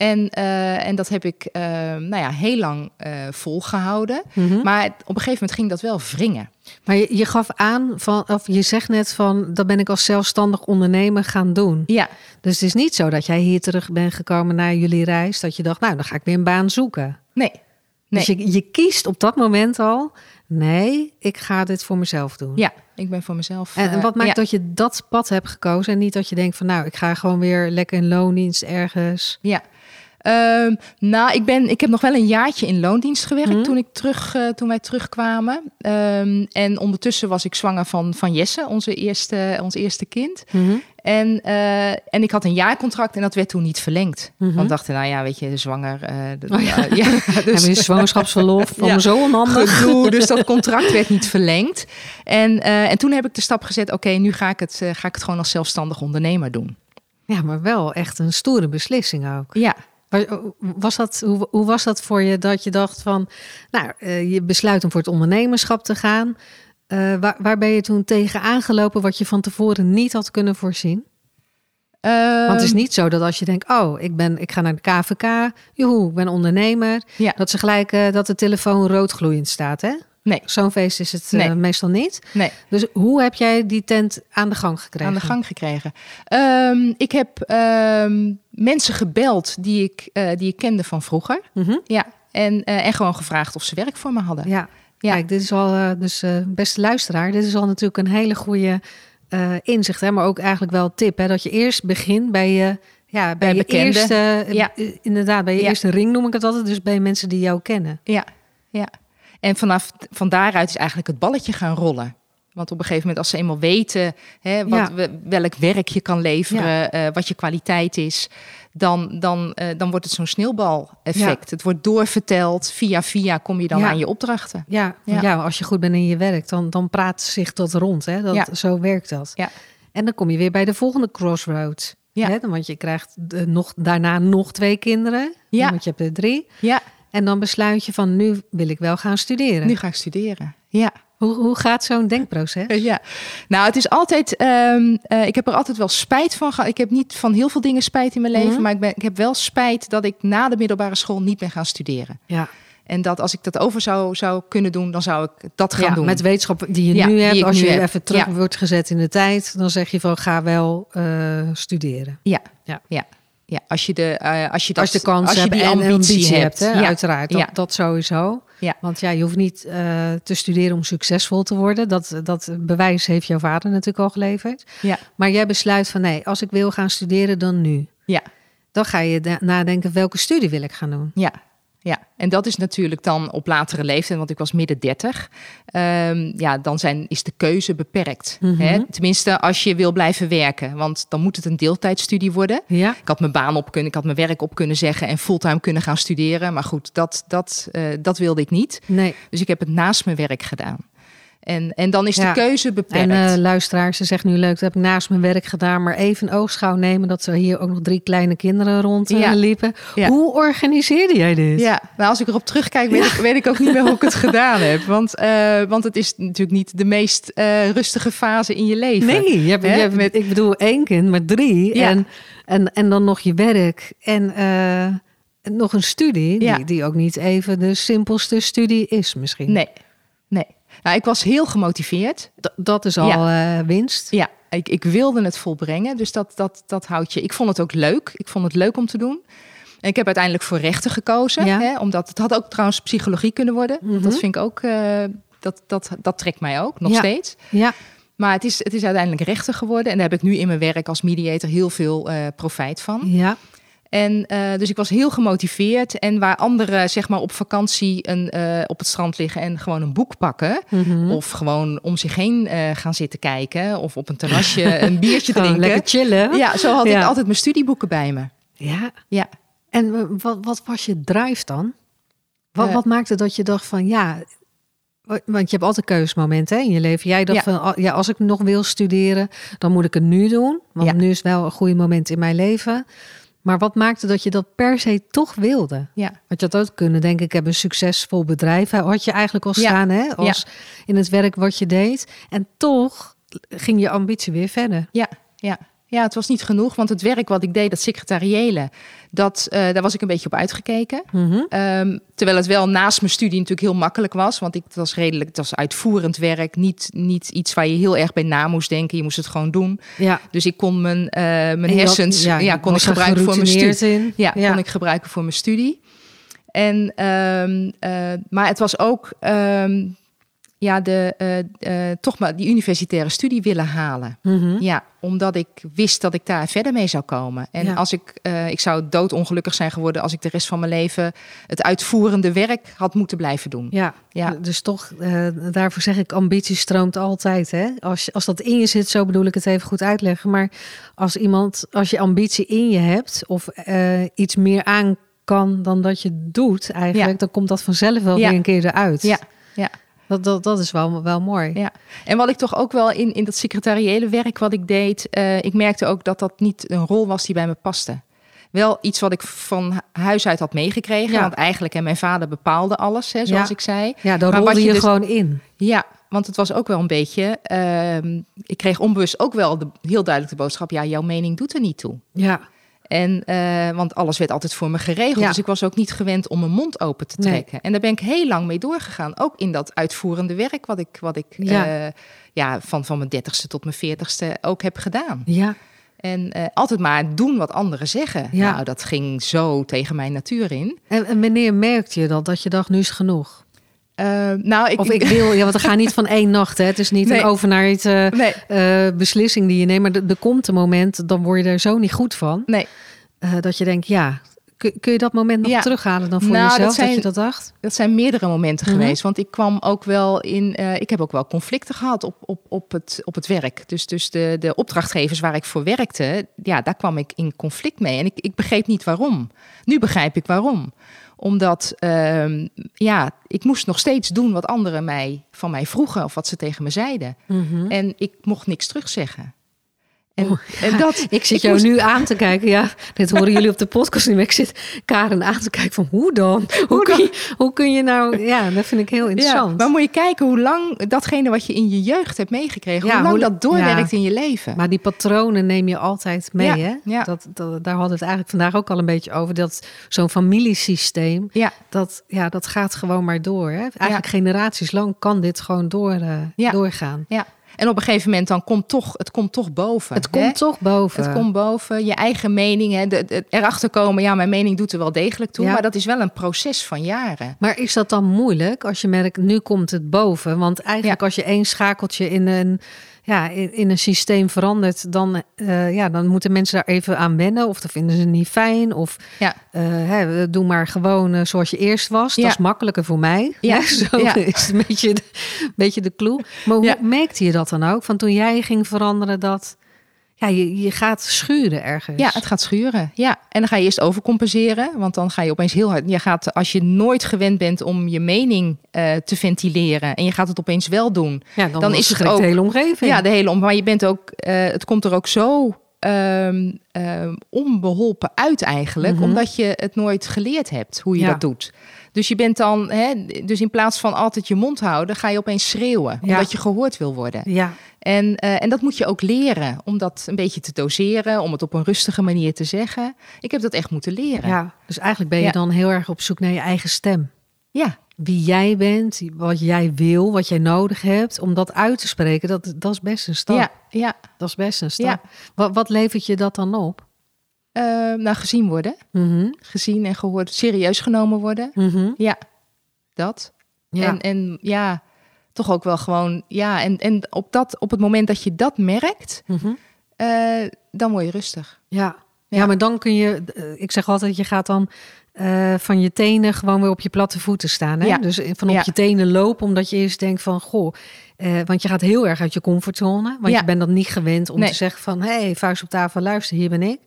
Speaker 1: En, eh, en dat heb ik eh, nou ja, heel lang eh, volgehouden.
Speaker 2: Mhm.
Speaker 1: Maar op een gegeven moment ging dat wel wringen.
Speaker 2: Maar je, je gaf aan, van, of je zegt net van, dat ben ik als zelfstandig ondernemer gaan doen.
Speaker 1: Ja,
Speaker 2: Dus het is niet zo dat jij hier terug bent gekomen na jullie reis, dat je dacht, nou, dan ga ik weer een baan zoeken.
Speaker 1: nee. Nee.
Speaker 2: Dus je, je kiest op dat moment al, nee, ik ga dit voor mezelf doen.
Speaker 1: Ja, ik ben voor mezelf.
Speaker 2: En, en wat maakt
Speaker 1: ja.
Speaker 2: dat je dat pad hebt gekozen en niet dat je denkt van, nou, ik ga gewoon weer lekker in loondienst ergens.
Speaker 1: Ja. Ehm, nou, ik, ben, ik heb nog wel een jaartje in loondienst gewerkt
Speaker 2: Mhm.
Speaker 1: toen, ik terug, eh, toen wij terugkwamen. Ehm, en ondertussen was ik zwanger van, van Jesse, onze eerste, ons eerste kind. En, eh, en ik had een jaarcontract en dat werd toen niet verlengd.
Speaker 2: Mhm.
Speaker 1: Want dachten, nou ja, weet je, zwanger.
Speaker 2: Oh ja. [laughs]
Speaker 1: dus
Speaker 2: we zwangerschapsverlof [laughs] van
Speaker 1: Ja.
Speaker 2: zo onhandig.
Speaker 1: gedoe. Dus dat [laughs] contract werd niet verlengd. En, en toen heb ik de stap gezet, oké, nu ga ik, het, ga ik het gewoon als zelfstandig ondernemer doen.
Speaker 2: Ja, maar wel echt een stoere beslissing ook.
Speaker 1: Ja,
Speaker 2: Was dat, hoe, hoe was dat voor je dat je dacht van, nou, eh, je besluit om voor het ondernemerschap te gaan. Eh, waar, waar ben je toen tegen aangelopen wat je van tevoren niet had kunnen voorzien? Want het is
Speaker 1: Ehm,
Speaker 2: niet zo dat als je denkt, oh, ik, ben, ik ga naar de KVK, joehoe, ik ben ondernemer.
Speaker 1: Ja.
Speaker 2: Dat ze gelijk eh, dat de telefoon roodgloeiend staat, hè?
Speaker 1: Nee,
Speaker 2: Zo'n feest is het eh, meestal niet.
Speaker 1: nee.
Speaker 2: Dus hoe heb jij die tent aan de gang gekregen?
Speaker 1: aan de gang gekregen. Ehm, ik heb ehm, mensen gebeld die ik, eh, die ik kende van vroeger.
Speaker 2: Mhm.
Speaker 1: Ja, en, eh, en gewoon gevraagd of ze werk voor me hadden.
Speaker 2: Ja,
Speaker 1: Ja.
Speaker 2: kijk, dit is al, dus beste luisteraar, dit is al natuurlijk een hele goede inzicht, hè, maar ook eigenlijk wel tip, hè, dat je eerst begint bij je, ja, bij, je
Speaker 1: bekenden.
Speaker 2: eerste,
Speaker 1: Ja.
Speaker 2: inderdaad, bij je
Speaker 1: Ja.
Speaker 2: eerste ring noem ik het altijd, dus bij mensen die jou kennen.
Speaker 1: Ja, ja. En vanaf van daaruit is eigenlijk het balletje gaan rollen. Want op een gegeven moment, als ze eenmaal weten hè, wat,
Speaker 2: Ja.
Speaker 1: we- welk werk je kan leveren, eh, wat je kwaliteit is, dan, dan, eh, dan wordt het zo'n sneeuwbal-effect. Het wordt doorverteld, via via kom je dan
Speaker 2: Ja.
Speaker 1: aan je opdrachten.
Speaker 2: Ja, ja.
Speaker 1: Ja.
Speaker 2: als je goed bent in je werk, dan, dan praat zich dat rond, hè? Dat,
Speaker 1: Ja.
Speaker 2: Zo werkt dat.
Speaker 1: Ja.
Speaker 2: En dan kom je weer bij de volgende crossroads.
Speaker 1: Ja.
Speaker 2: Hè? Want je krijgt de, nog, daarna nog twee kinderen,
Speaker 1: Ja.
Speaker 2: want je hebt er drie.
Speaker 1: Ja,
Speaker 2: En dan besluit je van, nu wil ik wel gaan studeren.
Speaker 1: nu ga ik studeren. Ja.
Speaker 2: Hoe, hoe gaat zo'n denkproces? [laughs]
Speaker 1: Ja, nou, het is altijd. ehm, eh, ik heb er altijd wel spijt van gehad. Ik heb niet van heel veel dingen spijt in mijn leven,
Speaker 2: Mhm.
Speaker 1: maar ik, ben, ik heb wel spijt dat ik na de middelbare school niet ben gaan studeren.
Speaker 2: Ja,
Speaker 1: En dat als ik dat over zou, zou kunnen doen, dan zou ik dat gaan
Speaker 2: ja
Speaker 1: doen.
Speaker 2: met wetenschap die je
Speaker 1: Ja,
Speaker 2: nu hebt. Als
Speaker 1: nu
Speaker 2: je
Speaker 1: heb.
Speaker 2: even terug
Speaker 1: Ja.
Speaker 2: wordt gezet in de tijd, dan zeg je van ga wel eh, studeren.
Speaker 1: Ja,
Speaker 2: Ja.
Speaker 1: ja. Ja. Als je de, eh, als je dat,
Speaker 2: als de kans
Speaker 1: als je
Speaker 2: hebt
Speaker 1: die
Speaker 2: en
Speaker 1: ambitie,
Speaker 2: ambitie, hebt, hè?
Speaker 1: Ja.
Speaker 2: uiteraard. Dat,
Speaker 1: Ja.
Speaker 2: dat sowieso.
Speaker 1: Ja.
Speaker 2: Want ja, je hoeft niet eh, te studeren om succesvol te worden. Dat, dat bewijs heeft jouw vader natuurlijk al geleverd.
Speaker 1: Ja.
Speaker 2: Maar jij besluit van nee, als ik wil gaan studeren, dan nu.
Speaker 1: Ja.
Speaker 2: Dan ga je nadenken, welke studie wil ik gaan doen?
Speaker 1: Ja, ja, en dat is natuurlijk dan op latere leeftijd, want ik was midden 30. Ehm, ja, dan zijn, is de keuze beperkt.
Speaker 2: Mhm.
Speaker 1: hè? Tenminste, als je wil blijven werken, want dan moet het een deeltijdstudie worden.
Speaker 2: Ja,
Speaker 1: Ik had mijn baan op kunnen, ik had mijn werk op kunnen zeggen en fulltime kunnen gaan studeren. Maar goed, dat, dat, eh, dat wilde ik niet.
Speaker 2: nee.
Speaker 1: Dus ik heb het naast mijn werk gedaan. En, en dan is
Speaker 2: Ja.
Speaker 1: de keuze beperkt.
Speaker 2: En eh luisteraars, ze zegt nu leuk, dat heb ik naast mijn werk gedaan, maar even een oogschouw nemen dat er hier ook nog drie kleine kinderen rond eh,
Speaker 1: Ja.
Speaker 2: Hoe organiseerde jij dit?
Speaker 1: Ja, maar als ik erop terugkijk, weet, ik, weet ik ook niet meer hoe ik het gedaan heb. Want, eh, want het is natuurlijk niet de meest rustige fase in je leven.
Speaker 2: Nee, je hebt,
Speaker 1: Hè?
Speaker 2: je hebt-
Speaker 1: Met-
Speaker 2: ik bedoel één kind, maar drie. En, en, en dan nog je werk en nog een studie, die, die ook niet even de simpelste studie is misschien.
Speaker 1: Nee, nee. Nou, ik was heel gemotiveerd.
Speaker 2: D- dat is al eh, winst.
Speaker 1: Ja, ik, ik wilde het volbrengen. Dus dat, dat, dat houdt je. Ik vond het ook leuk. Ik vond het leuk om te doen. En ik heb uiteindelijk voor rechten gekozen.
Speaker 2: Ja.
Speaker 1: Hè, omdat het had ook trouwens psychologie kunnen worden.
Speaker 2: Mhm.
Speaker 1: Dat vind ik ook. eh, dat, dat, dat trekt mij ook nog
Speaker 2: Ja.
Speaker 1: steeds.
Speaker 2: Ja,
Speaker 1: Maar het is, het is uiteindelijk rechten geworden. En daar heb ik nu in mijn werk als mediator heel veel eh, profijt van.
Speaker 2: ja.
Speaker 1: En eh, dus ik was heel gemotiveerd. En waar anderen zeg maar op vakantie een, eh, op het strand liggen en gewoon een boek pakken.
Speaker 2: Mhm.
Speaker 1: Of gewoon om zich heen eh, gaan zitten kijken. Of op een terrasje [laughs] een biertje drinken.
Speaker 2: lekker chillen.
Speaker 1: Ja, zo had
Speaker 2: Ja.
Speaker 1: ik altijd mijn studieboeken bij me.
Speaker 2: Ja.
Speaker 1: Ja.
Speaker 2: En wat, wat was je drive dan? Wat, wat maakte dat je dacht van ja, wa- want je hebt altijd keuzemomenten hè, in je leven. Jij dacht
Speaker 1: Ja.
Speaker 2: van ah, ja, als ik nog wil studeren, dan moet ik het nu doen, want
Speaker 1: Ja.
Speaker 2: nu is wel een goede moment in mijn leven. Maar wat maakte dat je dat per se toch wilde?
Speaker 1: Ja.
Speaker 2: Want je had ook kunnen denken, ik heb een succesvol bedrijf. Had je eigenlijk al
Speaker 1: Ja.
Speaker 2: staan hè, als in het werk wat je deed. En toch ging je ambitie weer verder.
Speaker 1: Ja, ja. Ja, het was niet genoeg. Want het werk wat ik deed, dat secretariële, dat, eh, daar was ik een beetje op uitgekeken.
Speaker 2: Mhm.
Speaker 1: Ehm, terwijl het wel naast mijn studie natuurlijk heel makkelijk was. Want ik, het was redelijk, het was uitvoerend werk. Niet, niet iets waar je heel erg bij na moest denken. Je moest het gewoon doen.
Speaker 2: Ja.
Speaker 1: Dus ik kon mijn, eh, mijn hersens ja, kon ik gebruiken voor mijn studie. Ja. kon ik gebruiken voor mijn studie. En, ehm, eh, maar het was ook ehm, ja, de, eh, eh, toch maar die universitaire studie willen halen.
Speaker 2: Mhm.
Speaker 1: Ja, omdat ik wist dat ik daar verder mee zou komen. En
Speaker 2: Ja.
Speaker 1: als ik, eh, ik zou doodongelukkig zijn geworden als ik de rest van mijn leven het uitvoerende werk had moeten blijven doen.
Speaker 2: Ja,
Speaker 1: Ja.
Speaker 2: dus toch, daarvoor zeg ik, ambitie stroomt altijd. Hè? Als, als dat in je zit, zo bedoel ik het even goed uitleggen. Maar als iemand, als je ambitie in je hebt of iets meer aan kan dan dat je doet eigenlijk,
Speaker 1: Ja.
Speaker 2: dan komt dat vanzelf wel
Speaker 1: Ja.
Speaker 2: weer een keer eruit.
Speaker 1: Ja, ja.
Speaker 2: Dat, dat, dat is wel, wel mooi.
Speaker 1: Ja, en wat ik toch ook wel in, in dat secretariële werk wat ik deed, eh, ik merkte ook dat dat niet een rol was die bij me paste. Wel iets wat ik van huis uit had meegekregen,
Speaker 2: Ja.
Speaker 1: want eigenlijk en mijn vader bepaalde alles, hè, zoals
Speaker 2: Ja.
Speaker 1: ik zei.
Speaker 2: Ja,
Speaker 1: Maar
Speaker 2: rolde je,
Speaker 1: je dus-
Speaker 2: gewoon in.
Speaker 1: Ja, want het was ook wel een beetje, ehm, ik kreeg onbewust ook wel de, heel duidelijk de boodschap, ja, jouw mening doet er niet toe.
Speaker 2: Ja,
Speaker 1: En, eh, want alles werd altijd voor me geregeld.
Speaker 2: Ja.
Speaker 1: Dus ik was ook niet gewend om mijn mond open te
Speaker 2: Nee.
Speaker 1: trekken. En daar ben ik heel lang mee doorgegaan. Ook in dat uitvoerende werk wat ik, wat ik
Speaker 2: Ja.
Speaker 1: ja, van, van mijn dertigste tot mijn veertigste ook heb gedaan.
Speaker 2: ja.
Speaker 1: En eh, altijd maar doen wat anderen zeggen.
Speaker 2: Ja.
Speaker 1: Nou, dat ging zo tegen mijn natuur in.
Speaker 2: En, en wanneer merkte je dat, dat je dacht, nu is genoeg?
Speaker 1: Eh, nou, ik,
Speaker 2: Of ik wil, ja, want we gaan niet van één nacht. Hè. Het is niet
Speaker 1: Nee.
Speaker 2: een overnight
Speaker 1: Nee,
Speaker 2: eh, beslissing die je neemt. Maar er komt een moment, dan word je er zo niet goed van.
Speaker 1: nee.
Speaker 2: eh, dat je denkt, ja, kun, kun je dat moment nog
Speaker 1: Ja.
Speaker 2: terughalen dan voor
Speaker 1: Nou, dat
Speaker 2: jezelf? Dat,
Speaker 1: zijn-
Speaker 2: je dat dacht?
Speaker 1: Dat zijn meerdere momenten
Speaker 2: Mhm.
Speaker 1: geweest. Want ik kwam ook wel in. ik heb ook wel conflicten gehad op, op, op, het, op het werk. Dus, dus de, de opdrachtgevers waar ik voor werkte, ja, daar kwam ik in conflict mee. En ik, ik begreep niet waarom. Nu begrijp ik waarom. Omdat ehm, ja, ik moest nog steeds doen wat anderen mij, van mij vroegen of wat ze tegen me zeiden. En ik mocht niks terugzeggen. En, en dat,
Speaker 2: Ik zit jou
Speaker 1: moest-
Speaker 2: nu aan te kijken. Ja, dit horen jullie op de podcast niet. Maar ik zit Karen aan te kijken van hoe dan? Hoe, kun, je, hoe kun je nou... Ja, dat vind ik heel
Speaker 1: Ja,
Speaker 2: interessant.
Speaker 1: maar moet je kijken hoe lang datgene wat je in je jeugd hebt meegekregen,
Speaker 2: Ja,
Speaker 1: hoe lang
Speaker 2: hoe
Speaker 1: dat doorwerkt
Speaker 2: ja.
Speaker 1: in je leven.
Speaker 2: Maar die patronen neem je altijd mee,
Speaker 1: Ja,
Speaker 2: hè?
Speaker 1: ja.
Speaker 2: Dat, dat, daar hadden we het eigenlijk vandaag ook al een beetje over. Dat zo'n familiesysteem,
Speaker 1: ja,
Speaker 2: dat, ja, dat gaat gewoon maar door. Hè? Eigenlijk generaties lang kan dit gewoon door, eh,
Speaker 1: Ja.
Speaker 2: doorgaan.
Speaker 1: ja. En op een gegeven moment dan komt toch, het komt toch boven.
Speaker 2: Het
Speaker 1: hè?
Speaker 2: komt toch boven.
Speaker 1: Het komt boven, je eigen mening. Hè, de, de- erachter komen, ja, mijn mening doet er wel degelijk toe.
Speaker 2: Ja.
Speaker 1: Maar dat is wel een proces van jaren.
Speaker 2: Maar is dat dan moeilijk als je merkt, nu komt het boven? Want eigenlijk
Speaker 1: Ja.
Speaker 2: als je één schakeltje in een, ja, in, in een systeem verandert, dan, eh, ja, dan moeten mensen daar even aan wennen. Of dat vinden ze niet fijn. Of
Speaker 1: Ja.
Speaker 2: eh, hè, doe maar gewoon eh, zoals je eerst was.
Speaker 1: Ja.
Speaker 2: Dat is makkelijker voor mij.
Speaker 1: Ja.
Speaker 2: Hè, [laughs] Zo
Speaker 1: Ja.
Speaker 2: is het een beetje de, beetje de clue. Maar hoe merkte je dat dan ook? Van toen jij ging veranderen dat... Ja, je, je gaat schuren ergens.
Speaker 1: Ja, het gaat schuren. Ja, en dan ga je eerst overcompenseren. Want dan ga je opeens heel hard. Je gaat, als je nooit gewend bent om je mening eh, te ventileren. en je gaat het opeens wel doen.
Speaker 2: Ja, dan,
Speaker 1: dan
Speaker 2: is
Speaker 1: het ook-
Speaker 2: de hele omgeving.
Speaker 1: Ja, de hele om. Maar je bent ook. eh, het komt er ook zo. Ehm, onbeholpen uit eigenlijk,
Speaker 2: Mhm.
Speaker 1: omdat je het nooit geleerd hebt hoe je
Speaker 2: Ja.
Speaker 1: dat doet. Dus je bent dan, hè, dus in plaats van altijd je mond houden, ga je opeens schreeuwen,
Speaker 2: Ja.
Speaker 1: omdat je gehoord wil worden.
Speaker 2: ja.
Speaker 1: En, eh, en dat moet je ook leren, om dat een beetje te doseren, om het op een rustige manier te zeggen. Ik heb dat echt moeten leren.
Speaker 2: ja. Dus eigenlijk ben je
Speaker 1: Ja.
Speaker 2: dan heel erg op zoek naar je eigen stem.
Speaker 1: Ja.
Speaker 2: Wie jij bent, wat jij wil, wat jij nodig hebt, om dat uit te spreken, dat, dat is best een stap.
Speaker 1: ja, ja.
Speaker 2: Dat is best een stap.
Speaker 1: Ja.
Speaker 2: Wat, wat levert je dat dan op?
Speaker 1: Eh, nou, gezien worden,
Speaker 2: Mhm,
Speaker 1: gezien en gehoord, serieus genomen worden.
Speaker 2: mhm.
Speaker 1: Ja, dat.
Speaker 2: Ja.
Speaker 1: En, en ja, toch ook wel gewoon, ja, en, en op, dat, op het moment dat je dat merkt,
Speaker 2: mhm.
Speaker 1: eh, dan word je rustig.
Speaker 2: Ja.
Speaker 1: Ja.
Speaker 2: ja, maar dan kun je, eh, ik zeg altijd, je gaat dan eh, van je tenen gewoon weer op je platte voeten staan. Hè?
Speaker 1: Ja.
Speaker 2: Dus van op
Speaker 1: Ja.
Speaker 2: je tenen lopen, omdat je eerst denkt van, goh, eh, want je gaat heel erg uit je comfortzone. Want
Speaker 1: Ja.
Speaker 2: je bent dat niet gewend om
Speaker 1: Nee.
Speaker 2: te zeggen van, hé, hey, vuist op tafel, luister, hier ben ik.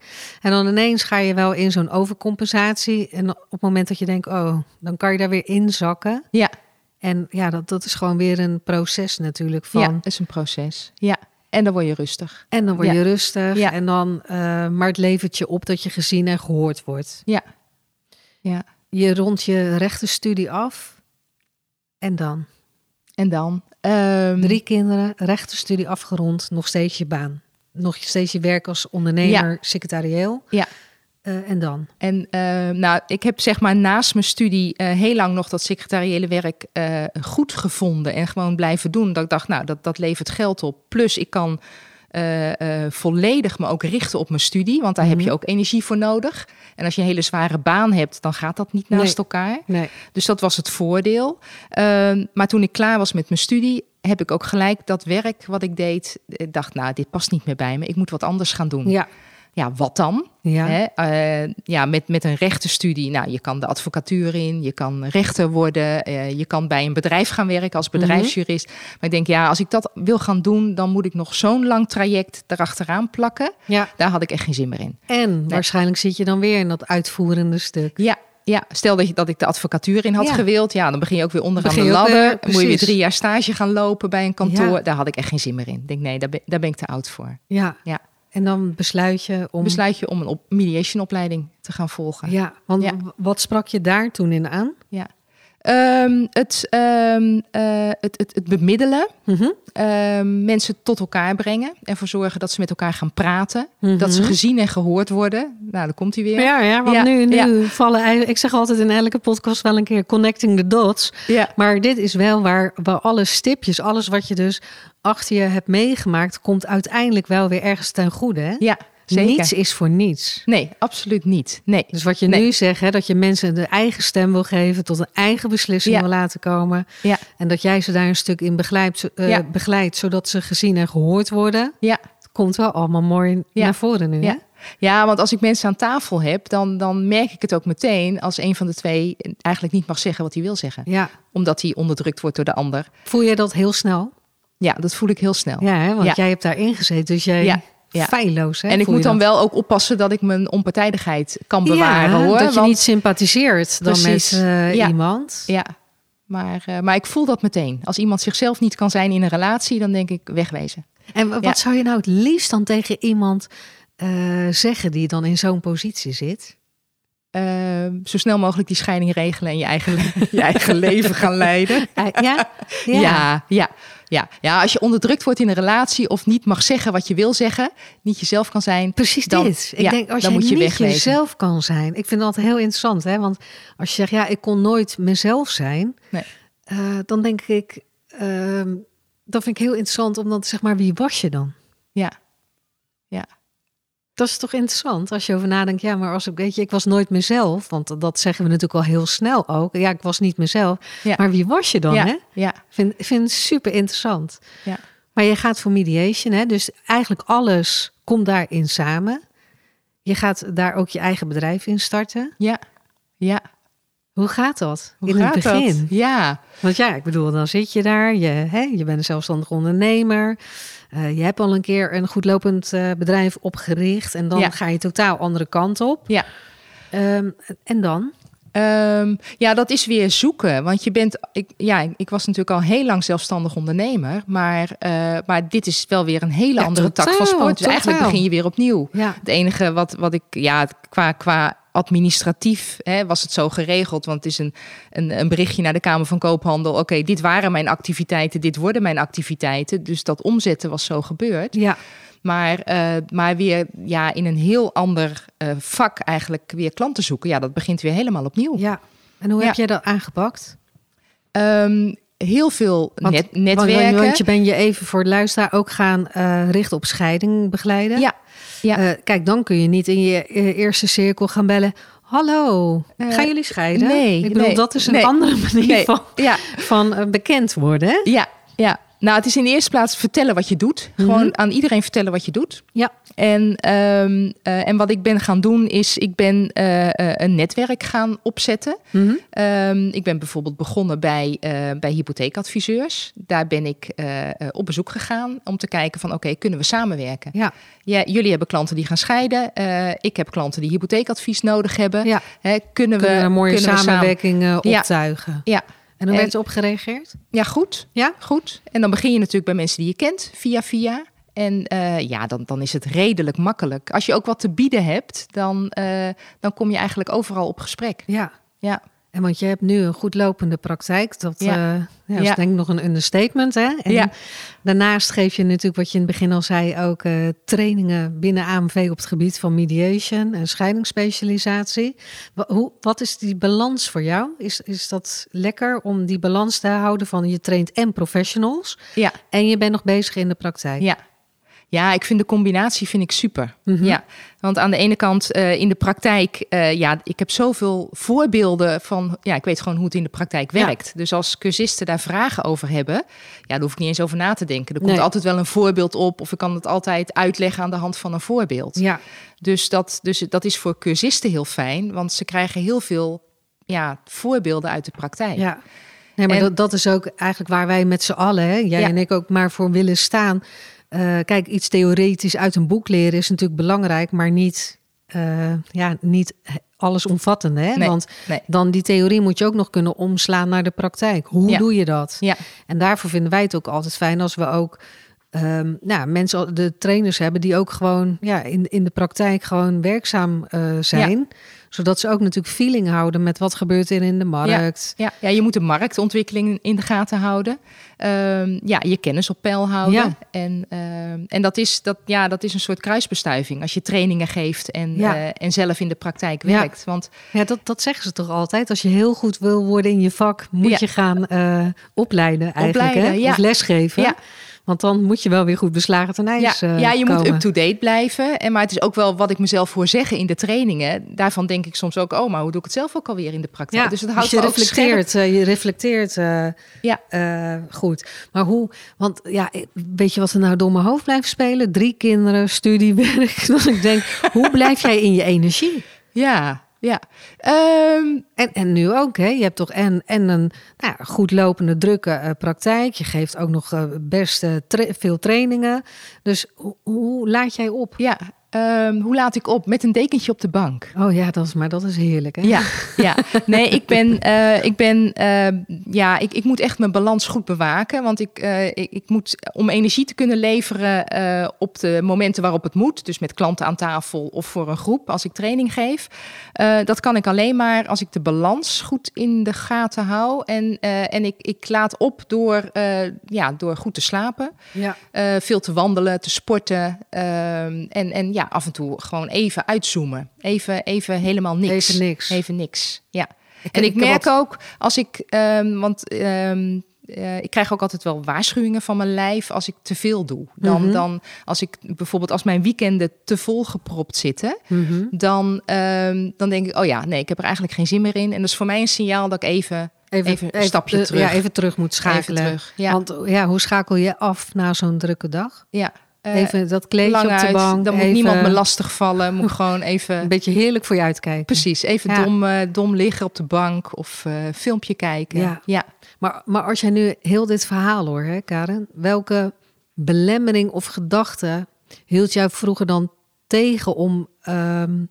Speaker 2: En dan ineens ga je wel in zo'n overcompensatie. En op het moment dat je denkt, oh, dan kan je daar weer inzakken.
Speaker 1: Ja,
Speaker 2: En ja, dat, dat is gewoon weer een proces natuurlijk van...
Speaker 1: ja, is een proces. Ja, en dan word je rustig.
Speaker 2: En dan word je
Speaker 1: Ja.
Speaker 2: rustig.
Speaker 1: Ja.
Speaker 2: En dan, eh, maar het levert je op dat je gezien en gehoord wordt.
Speaker 1: Ja, ja.
Speaker 2: Je rondt je rechtenstudie af. En dan?
Speaker 1: En dan? Ehm,
Speaker 2: Drie kinderen, rechtenstudie afgerond, nog steeds je baan. Nog steeds je werk als ondernemer, secretarieel.
Speaker 1: Ja.
Speaker 2: Eh, en dan?
Speaker 1: En eh, nou, ik heb zeg maar naast mijn studie eh, heel lang nog dat secretariële werk goed gevonden en gewoon blijven doen. Dat ik dacht, nou, dat, dat levert geld op. Plus ik kan eh, eh, volledig me ook richten op mijn studie, want daar heb
Speaker 2: Mhm.
Speaker 1: je ook energie voor nodig. En als je een hele zware baan hebt, dan gaat dat niet naast
Speaker 2: Nee.
Speaker 1: elkaar.
Speaker 2: Nee.
Speaker 1: Dus dat was het voordeel. Ehm, maar toen ik klaar was met mijn studie, heb ik ook gelijk dat werk wat ik deed. Ik dacht, nou, dit past niet meer bij me. Ik moet wat anders gaan doen.
Speaker 2: Ja.
Speaker 1: Ja, wat dan?
Speaker 2: Ja.
Speaker 1: Hè? eh, ja, met, met een rechtenstudie. Nou, je kan de advocatuur in, je kan rechter worden, eh, je kan bij een bedrijf gaan werken als bedrijfsjurist. Maar ik denk, ja, als ik dat wil gaan doen, dan moet ik nog zo'n lang traject erachteraan plakken.
Speaker 2: ja.
Speaker 1: Daar had ik echt geen zin meer in.
Speaker 2: En waarschijnlijk zit je dan weer in dat uitvoerende stuk.
Speaker 1: Ja, ja. stel dat, je, dat ik de advocatuur in had
Speaker 2: Ja.
Speaker 1: gewild, ja, dan begin je ook weer onderaan de ladder.
Speaker 2: weer,
Speaker 1: moet je weer drie jaar stage gaan lopen bij een kantoor.
Speaker 2: Ja.
Speaker 1: Daar had ik echt geen zin meer in. Ik denk, nee, daar ben, daar ben ik te oud voor.
Speaker 2: Ja.
Speaker 1: Ja.
Speaker 2: En dan besluit je om...
Speaker 1: Besluit je om een op, mediationopleiding te gaan volgen.
Speaker 2: Ja, want
Speaker 1: Ja.
Speaker 2: wat sprak je daar toen in aan?
Speaker 1: Ehm, het, ehm, eh, het, het, het bemiddelen,
Speaker 2: Mhm.
Speaker 1: ehm, mensen tot elkaar brengen, ervoor zorgen dat ze met elkaar gaan praten,
Speaker 2: Mhm.
Speaker 1: dat ze gezien en gehoord worden. Nou, dan komt hij weer.
Speaker 2: Ja, ja, want
Speaker 1: Ja,
Speaker 2: nu, nu
Speaker 1: ja.
Speaker 2: vallen eigenlijk... Ik zeg altijd in elke podcast wel een keer connecting the dots.
Speaker 1: Ja.
Speaker 2: Maar dit is wel waar, waar alle stipjes, alles wat je dus achter je hebt meegemaakt... komt uiteindelijk wel weer ergens ten goede. Hè?
Speaker 1: Ja, zeker.
Speaker 2: Niets is voor niets.
Speaker 1: Nee, absoluut niet. Nee.
Speaker 2: Dus wat je
Speaker 1: Nee.
Speaker 2: nu zegt, hè, dat je mensen de eigen stem wil geven... tot een eigen beslissing
Speaker 1: Ja.
Speaker 2: wil laten komen...
Speaker 1: Ja,
Speaker 2: en dat jij ze daar een stuk in begeleidt, eh,
Speaker 1: Ja.
Speaker 2: begeleidt... zodat ze gezien en gehoord worden...
Speaker 1: ja,
Speaker 2: komt wel allemaal mooi naar voren nu. Hè?
Speaker 1: ja. Ja, want als ik mensen aan tafel heb, dan, dan merk ik het ook meteen als een van de twee eigenlijk niet mag zeggen wat hij wil zeggen.
Speaker 2: ja.
Speaker 1: Omdat hij onderdrukt wordt door de ander.
Speaker 2: Voel je dat heel snel?
Speaker 1: Ja, dat voel ik heel snel.
Speaker 2: Ja, hè? want
Speaker 1: Ja.
Speaker 2: jij hebt daarin gezeten, dus jij
Speaker 1: Ja, ja.
Speaker 2: feilloos. Hè?
Speaker 1: en ik moet dan
Speaker 2: dat?
Speaker 1: wel ook oppassen dat ik mijn onpartijdigheid kan bewaren
Speaker 2: ja,
Speaker 1: hoor.
Speaker 2: Dat je
Speaker 1: want-
Speaker 2: niet sympathiseert dan
Speaker 1: Precies.
Speaker 2: met eh,
Speaker 1: Ja.
Speaker 2: iemand.
Speaker 1: Ja, maar, eh, maar ik voel dat meteen. Als iemand zichzelf niet kan zijn in een relatie, dan denk ik wegwezen.
Speaker 2: En wa- wat
Speaker 1: Ja.
Speaker 2: zou je nou het liefst dan tegen iemand eh, zeggen die dan in zo'n positie zit?
Speaker 1: Eh, zo snel mogelijk die scheiding regelen en je eigen, [laughs] je eigen leven gaan leiden. [laughs]
Speaker 2: Eh, ja?
Speaker 1: Ja. ja, ja, ja. als je onderdrukt wordt in een relatie of niet mag zeggen wat je wil zeggen, niet jezelf kan zijn.
Speaker 2: Precies
Speaker 1: Dan-
Speaker 2: dit. Ik
Speaker 1: ja,
Speaker 2: denk, als
Speaker 1: dan
Speaker 2: je,
Speaker 1: moet je
Speaker 2: niet
Speaker 1: wegwezen.
Speaker 2: jezelf kan zijn. Ik vind dat heel interessant. Hè? Want als je zegt, ja, ik kon nooit mezelf zijn.
Speaker 1: Nee.
Speaker 2: eh, dan denk ik, ehm, dat vind ik heel interessant. Omdat, zeg maar, wie was je dan?
Speaker 1: Ja,
Speaker 2: Dat is toch interessant als je over nadenkt. Ja, maar als ik weet je, ik was nooit mezelf. Want dat zeggen we natuurlijk al heel snel ook. Ja, ik was niet mezelf.
Speaker 1: Ja.
Speaker 2: Maar wie was je dan?
Speaker 1: ja,
Speaker 2: Hè?
Speaker 1: ja,
Speaker 2: Vind, vind super interessant.
Speaker 1: ja.
Speaker 2: Maar je gaat voor mediation, hè? dus eigenlijk alles komt daarin samen. Je gaat daar ook je eigen bedrijf in starten.
Speaker 1: Ja, ja.
Speaker 2: Hoe gaat dat
Speaker 1: Hoe
Speaker 2: in
Speaker 1: gaat
Speaker 2: het
Speaker 1: dat?
Speaker 2: begin?
Speaker 1: Ja,
Speaker 2: Want ja, ik bedoel, dan zit je daar, je, hè, je bent een zelfstandig ondernemer. Eh, je hebt al een keer een goedlopend eh, bedrijf opgericht en dan
Speaker 1: Ja.
Speaker 2: ga je totaal andere kant op.
Speaker 1: ja.
Speaker 2: Ehm, en dan?
Speaker 1: Ehm, ja, dat is weer zoeken. Want je bent, ik, ja, ik was natuurlijk al heel lang zelfstandig ondernemer. Maar, eh, maar dit is wel weer een hele
Speaker 2: Ja,
Speaker 1: andere tak van sport. Dus eigenlijk begin je weer opnieuw.
Speaker 2: Ja,
Speaker 1: Het enige wat, wat ik, ja, qua, qua administratief hè, was het zo geregeld. Want het is een, een, een berichtje naar de Kamer van Koophandel. Oké, dit waren mijn activiteiten, dit worden mijn activiteiten. Dus dat omzetten was zo gebeurd.
Speaker 2: ja.
Speaker 1: Maar, eh, maar weer ja, in een heel ander eh, vak eigenlijk weer klanten zoeken. Ja, dat begint weer helemaal opnieuw.
Speaker 2: ja. En hoe
Speaker 1: Ja.
Speaker 2: heb jij dat aangepakt?
Speaker 1: Ehm, heel veel
Speaker 2: Want-
Speaker 1: net, netwerken.
Speaker 2: want je ben je even voor de luisteraar ook gaan eh, richten op scheiding begeleiden.
Speaker 1: Ja, ja.
Speaker 2: Kijk, dan kun je niet in je eerste cirkel gaan bellen. Hallo, gaan jullie scheiden?
Speaker 1: nee,
Speaker 2: ik bedoel,
Speaker 1: nee,
Speaker 2: dat is een
Speaker 1: nee,
Speaker 2: andere [laughs] manier
Speaker 1: nee.
Speaker 2: van,
Speaker 1: ja,
Speaker 2: van bekend worden. Hè?
Speaker 1: ja, ja. Nou, het is in de eerste plaats vertellen wat je doet. Gewoon
Speaker 2: Mhm.
Speaker 1: aan iedereen vertellen wat je doet.
Speaker 2: Ja.
Speaker 1: En, ehm, eh, en wat ik ben gaan doen is, ik ben eh, eh, een netwerk gaan opzetten.
Speaker 2: Mhm.
Speaker 1: Ehm, ik ben bijvoorbeeld begonnen bij, bij hypotheekadviseurs. Daar ben ik op bezoek gegaan om te kijken van oké, kunnen we samenwerken?
Speaker 2: Ja,
Speaker 1: Ja, jullie hebben klanten die gaan scheiden. ik heb klanten die hypotheekadvies nodig hebben.
Speaker 2: ja.
Speaker 1: Hè, kunnen we
Speaker 2: kunnen we een mooie
Speaker 1: kunnen we samen-
Speaker 2: samenwerking eh,
Speaker 1: Ja.
Speaker 2: optuigen.
Speaker 1: Ja.
Speaker 2: En hoe werd erop gereageerd?
Speaker 1: Ja, goed.
Speaker 2: Ja?
Speaker 1: Goed. En dan begin je natuurlijk bij mensen die je kent, via via. En eh, ja, dan, dan is het redelijk makkelijk. Als je ook wat te bieden hebt, dan, eh, dan kom je eigenlijk overal op gesprek.
Speaker 2: Ja.
Speaker 1: Ja,
Speaker 2: En want je hebt nu een goed lopende praktijk. Dat,
Speaker 1: Ja.
Speaker 2: dat is
Speaker 1: Ja.
Speaker 2: denk ik nog een understatement. Hè? En daarnaast geef je natuurlijk, wat je in het begin al zei, ook eh, trainingen binnen AMV op het gebied van mediation en scheidingsspecialisatie. Wa- Hoe, wat is die balans voor jou? Is, is dat lekker om die balans te houden van je traint en professionals
Speaker 1: ja,
Speaker 2: en je bent nog bezig in de praktijk?
Speaker 1: ja. Ja, ik vind de combinatie vind ik super.
Speaker 2: Mhm.
Speaker 1: Ja, want aan de ene kant eh, in de praktijk, eh, ja, ik heb zoveel voorbeelden van, ja, ik weet gewoon hoe het in de praktijk
Speaker 2: Ja.
Speaker 1: werkt. Dus als cursisten daar vragen over hebben, ja, daar hoef ik niet eens over na te denken. Er komt
Speaker 2: Nee.
Speaker 1: altijd wel een voorbeeld op, of ik kan het altijd uitleggen aan de hand van een voorbeeld.
Speaker 2: Ja,
Speaker 1: Dus dat, dus dat is voor cursisten heel fijn, want ze krijgen heel veel ja, voorbeelden uit de praktijk.
Speaker 2: Ja. Nee, maar
Speaker 1: En-
Speaker 2: dat, dat is ook eigenlijk waar wij met z'n allen, hè, jij
Speaker 1: Ja.
Speaker 2: en ik ook maar voor willen staan. Eh, kijk, iets theoretisch uit een boek leren is natuurlijk belangrijk, maar niet, eh ja, niet allesomvattend. Hè?
Speaker 1: Nee,
Speaker 2: Want
Speaker 1: nee.
Speaker 2: dan die theorie moet je ook nog kunnen omslaan naar de praktijk. Hoe
Speaker 1: Ja.
Speaker 2: doe je dat?
Speaker 1: Ja,
Speaker 2: En daarvoor vinden wij het ook altijd fijn als we ook ehm, nou, mensen, de trainers hebben die ook gewoon ja, in, in de praktijk gewoon werkzaam eh, zijn. Zodat ze ook natuurlijk feeling houden met wat gebeurt er in de markt.
Speaker 1: ja, ja, je moet de marktontwikkeling in de gaten houden. Ehm, ja, je kennis op peil houden.
Speaker 2: Ja.
Speaker 1: En, ehm, en dat, is, dat, ja, dat is een soort kruisbestuiving als je trainingen geeft en,
Speaker 2: Ja.
Speaker 1: eh, en zelf in de praktijk
Speaker 2: Ja.
Speaker 1: werkt. Want
Speaker 2: Ja, dat, dat zeggen ze toch altijd. Als je heel goed wil worden in je vak, moet
Speaker 1: Ja.
Speaker 2: je gaan eh, opleiden eigenlijk.
Speaker 1: Opleiden,
Speaker 2: hè?
Speaker 1: ja.
Speaker 2: Of lesgeven.
Speaker 1: Ja.
Speaker 2: Want dan moet je wel weer goed beslagen ten ijs
Speaker 1: ja,
Speaker 2: eh,
Speaker 1: ja, je moet up-to-date blijven. En, maar het is ook wel wat ik mezelf hoor zeggen in de trainingen. Daarvan denk ik soms ook, oh, maar hoe doe ik het zelf ook alweer in de praktijk?
Speaker 2: Ja,
Speaker 1: dus het
Speaker 2: dus
Speaker 1: houdt
Speaker 2: je reflecteert, eh, je reflecteert eh,
Speaker 1: Ja.
Speaker 2: eh, goed. Maar hoe, want ja, weet je wat er nou door mijn hoofd blijft spelen? Drie kinderen, studiewerk. [laughs] Dat ik denk, hoe blijf jij in je energie?
Speaker 1: Ja, ja. Ehm,
Speaker 2: En, en nu ook, hè? Je hebt toch en, en een nou, goed lopende, drukke eh, praktijk. Je geeft ook nog eh, best eh, tra- veel trainingen. Dus hoe laat jij op?
Speaker 1: ja. Ehm, hoe laat ik op? Met een dekentje op de bank.
Speaker 2: Oh ja, dat is, maar dat is heerlijk, hè?
Speaker 1: Ja, ja. Nee, ik ben, eh, ik ben, eh, ja, ik, ik moet echt mijn balans goed bewaken. Want ik, eh, ik, ik moet, om energie te kunnen leveren eh, op de momenten waarop het moet. Dus met klanten aan tafel of voor een groep als ik training geef. dat kan ik alleen maar als ik de balans goed in de gaten hou. En, en ik, ik laat op door, ja, door goed te slapen.
Speaker 2: ja.
Speaker 1: veel te wandelen, te sporten. ehm, en, en ja, af en toe gewoon even uitzoomen. Even, even helemaal niks.
Speaker 2: Even niks.
Speaker 1: Even niks, ja.
Speaker 2: Ik-
Speaker 1: En ik merk
Speaker 2: wat-
Speaker 1: ook als ik, ehm, want ehm, eh, ik krijg ook altijd wel waarschuwingen van mijn lijf als ik te veel doe. Dan,
Speaker 2: Mhm.
Speaker 1: dan als ik bijvoorbeeld als mijn weekenden te vol gepropt zitten,
Speaker 2: Mhm.
Speaker 1: dan, ehm, dan denk ik, oh ja, nee, ik heb er eigenlijk geen zin meer in. En dat is voor mij een signaal dat ik even, even, een stapje terug.
Speaker 2: Ja, even terug moet schakelen.
Speaker 1: Terug, ja.
Speaker 2: Want ja, hoe schakel je af na zo'n drukke dag?
Speaker 1: ja. Eh,
Speaker 2: even dat kleedje op de
Speaker 1: uit.
Speaker 2: bank.
Speaker 1: Dan moet
Speaker 2: even
Speaker 1: niemand me lastig vallen. Moet [laughs] gewoon
Speaker 2: Een
Speaker 1: even...
Speaker 2: beetje heerlijk voor je uitkijken.
Speaker 1: Precies, even
Speaker 2: Ja.
Speaker 1: dom, eh, dom liggen op de bank of eh, filmpje kijken.
Speaker 2: Ja.
Speaker 1: ja.
Speaker 2: Maar, maar als jij nu heel dit verhaal hoor, hè, Karen, welke belemmering of gedachte hield jou vroeger dan tegen om. ehm,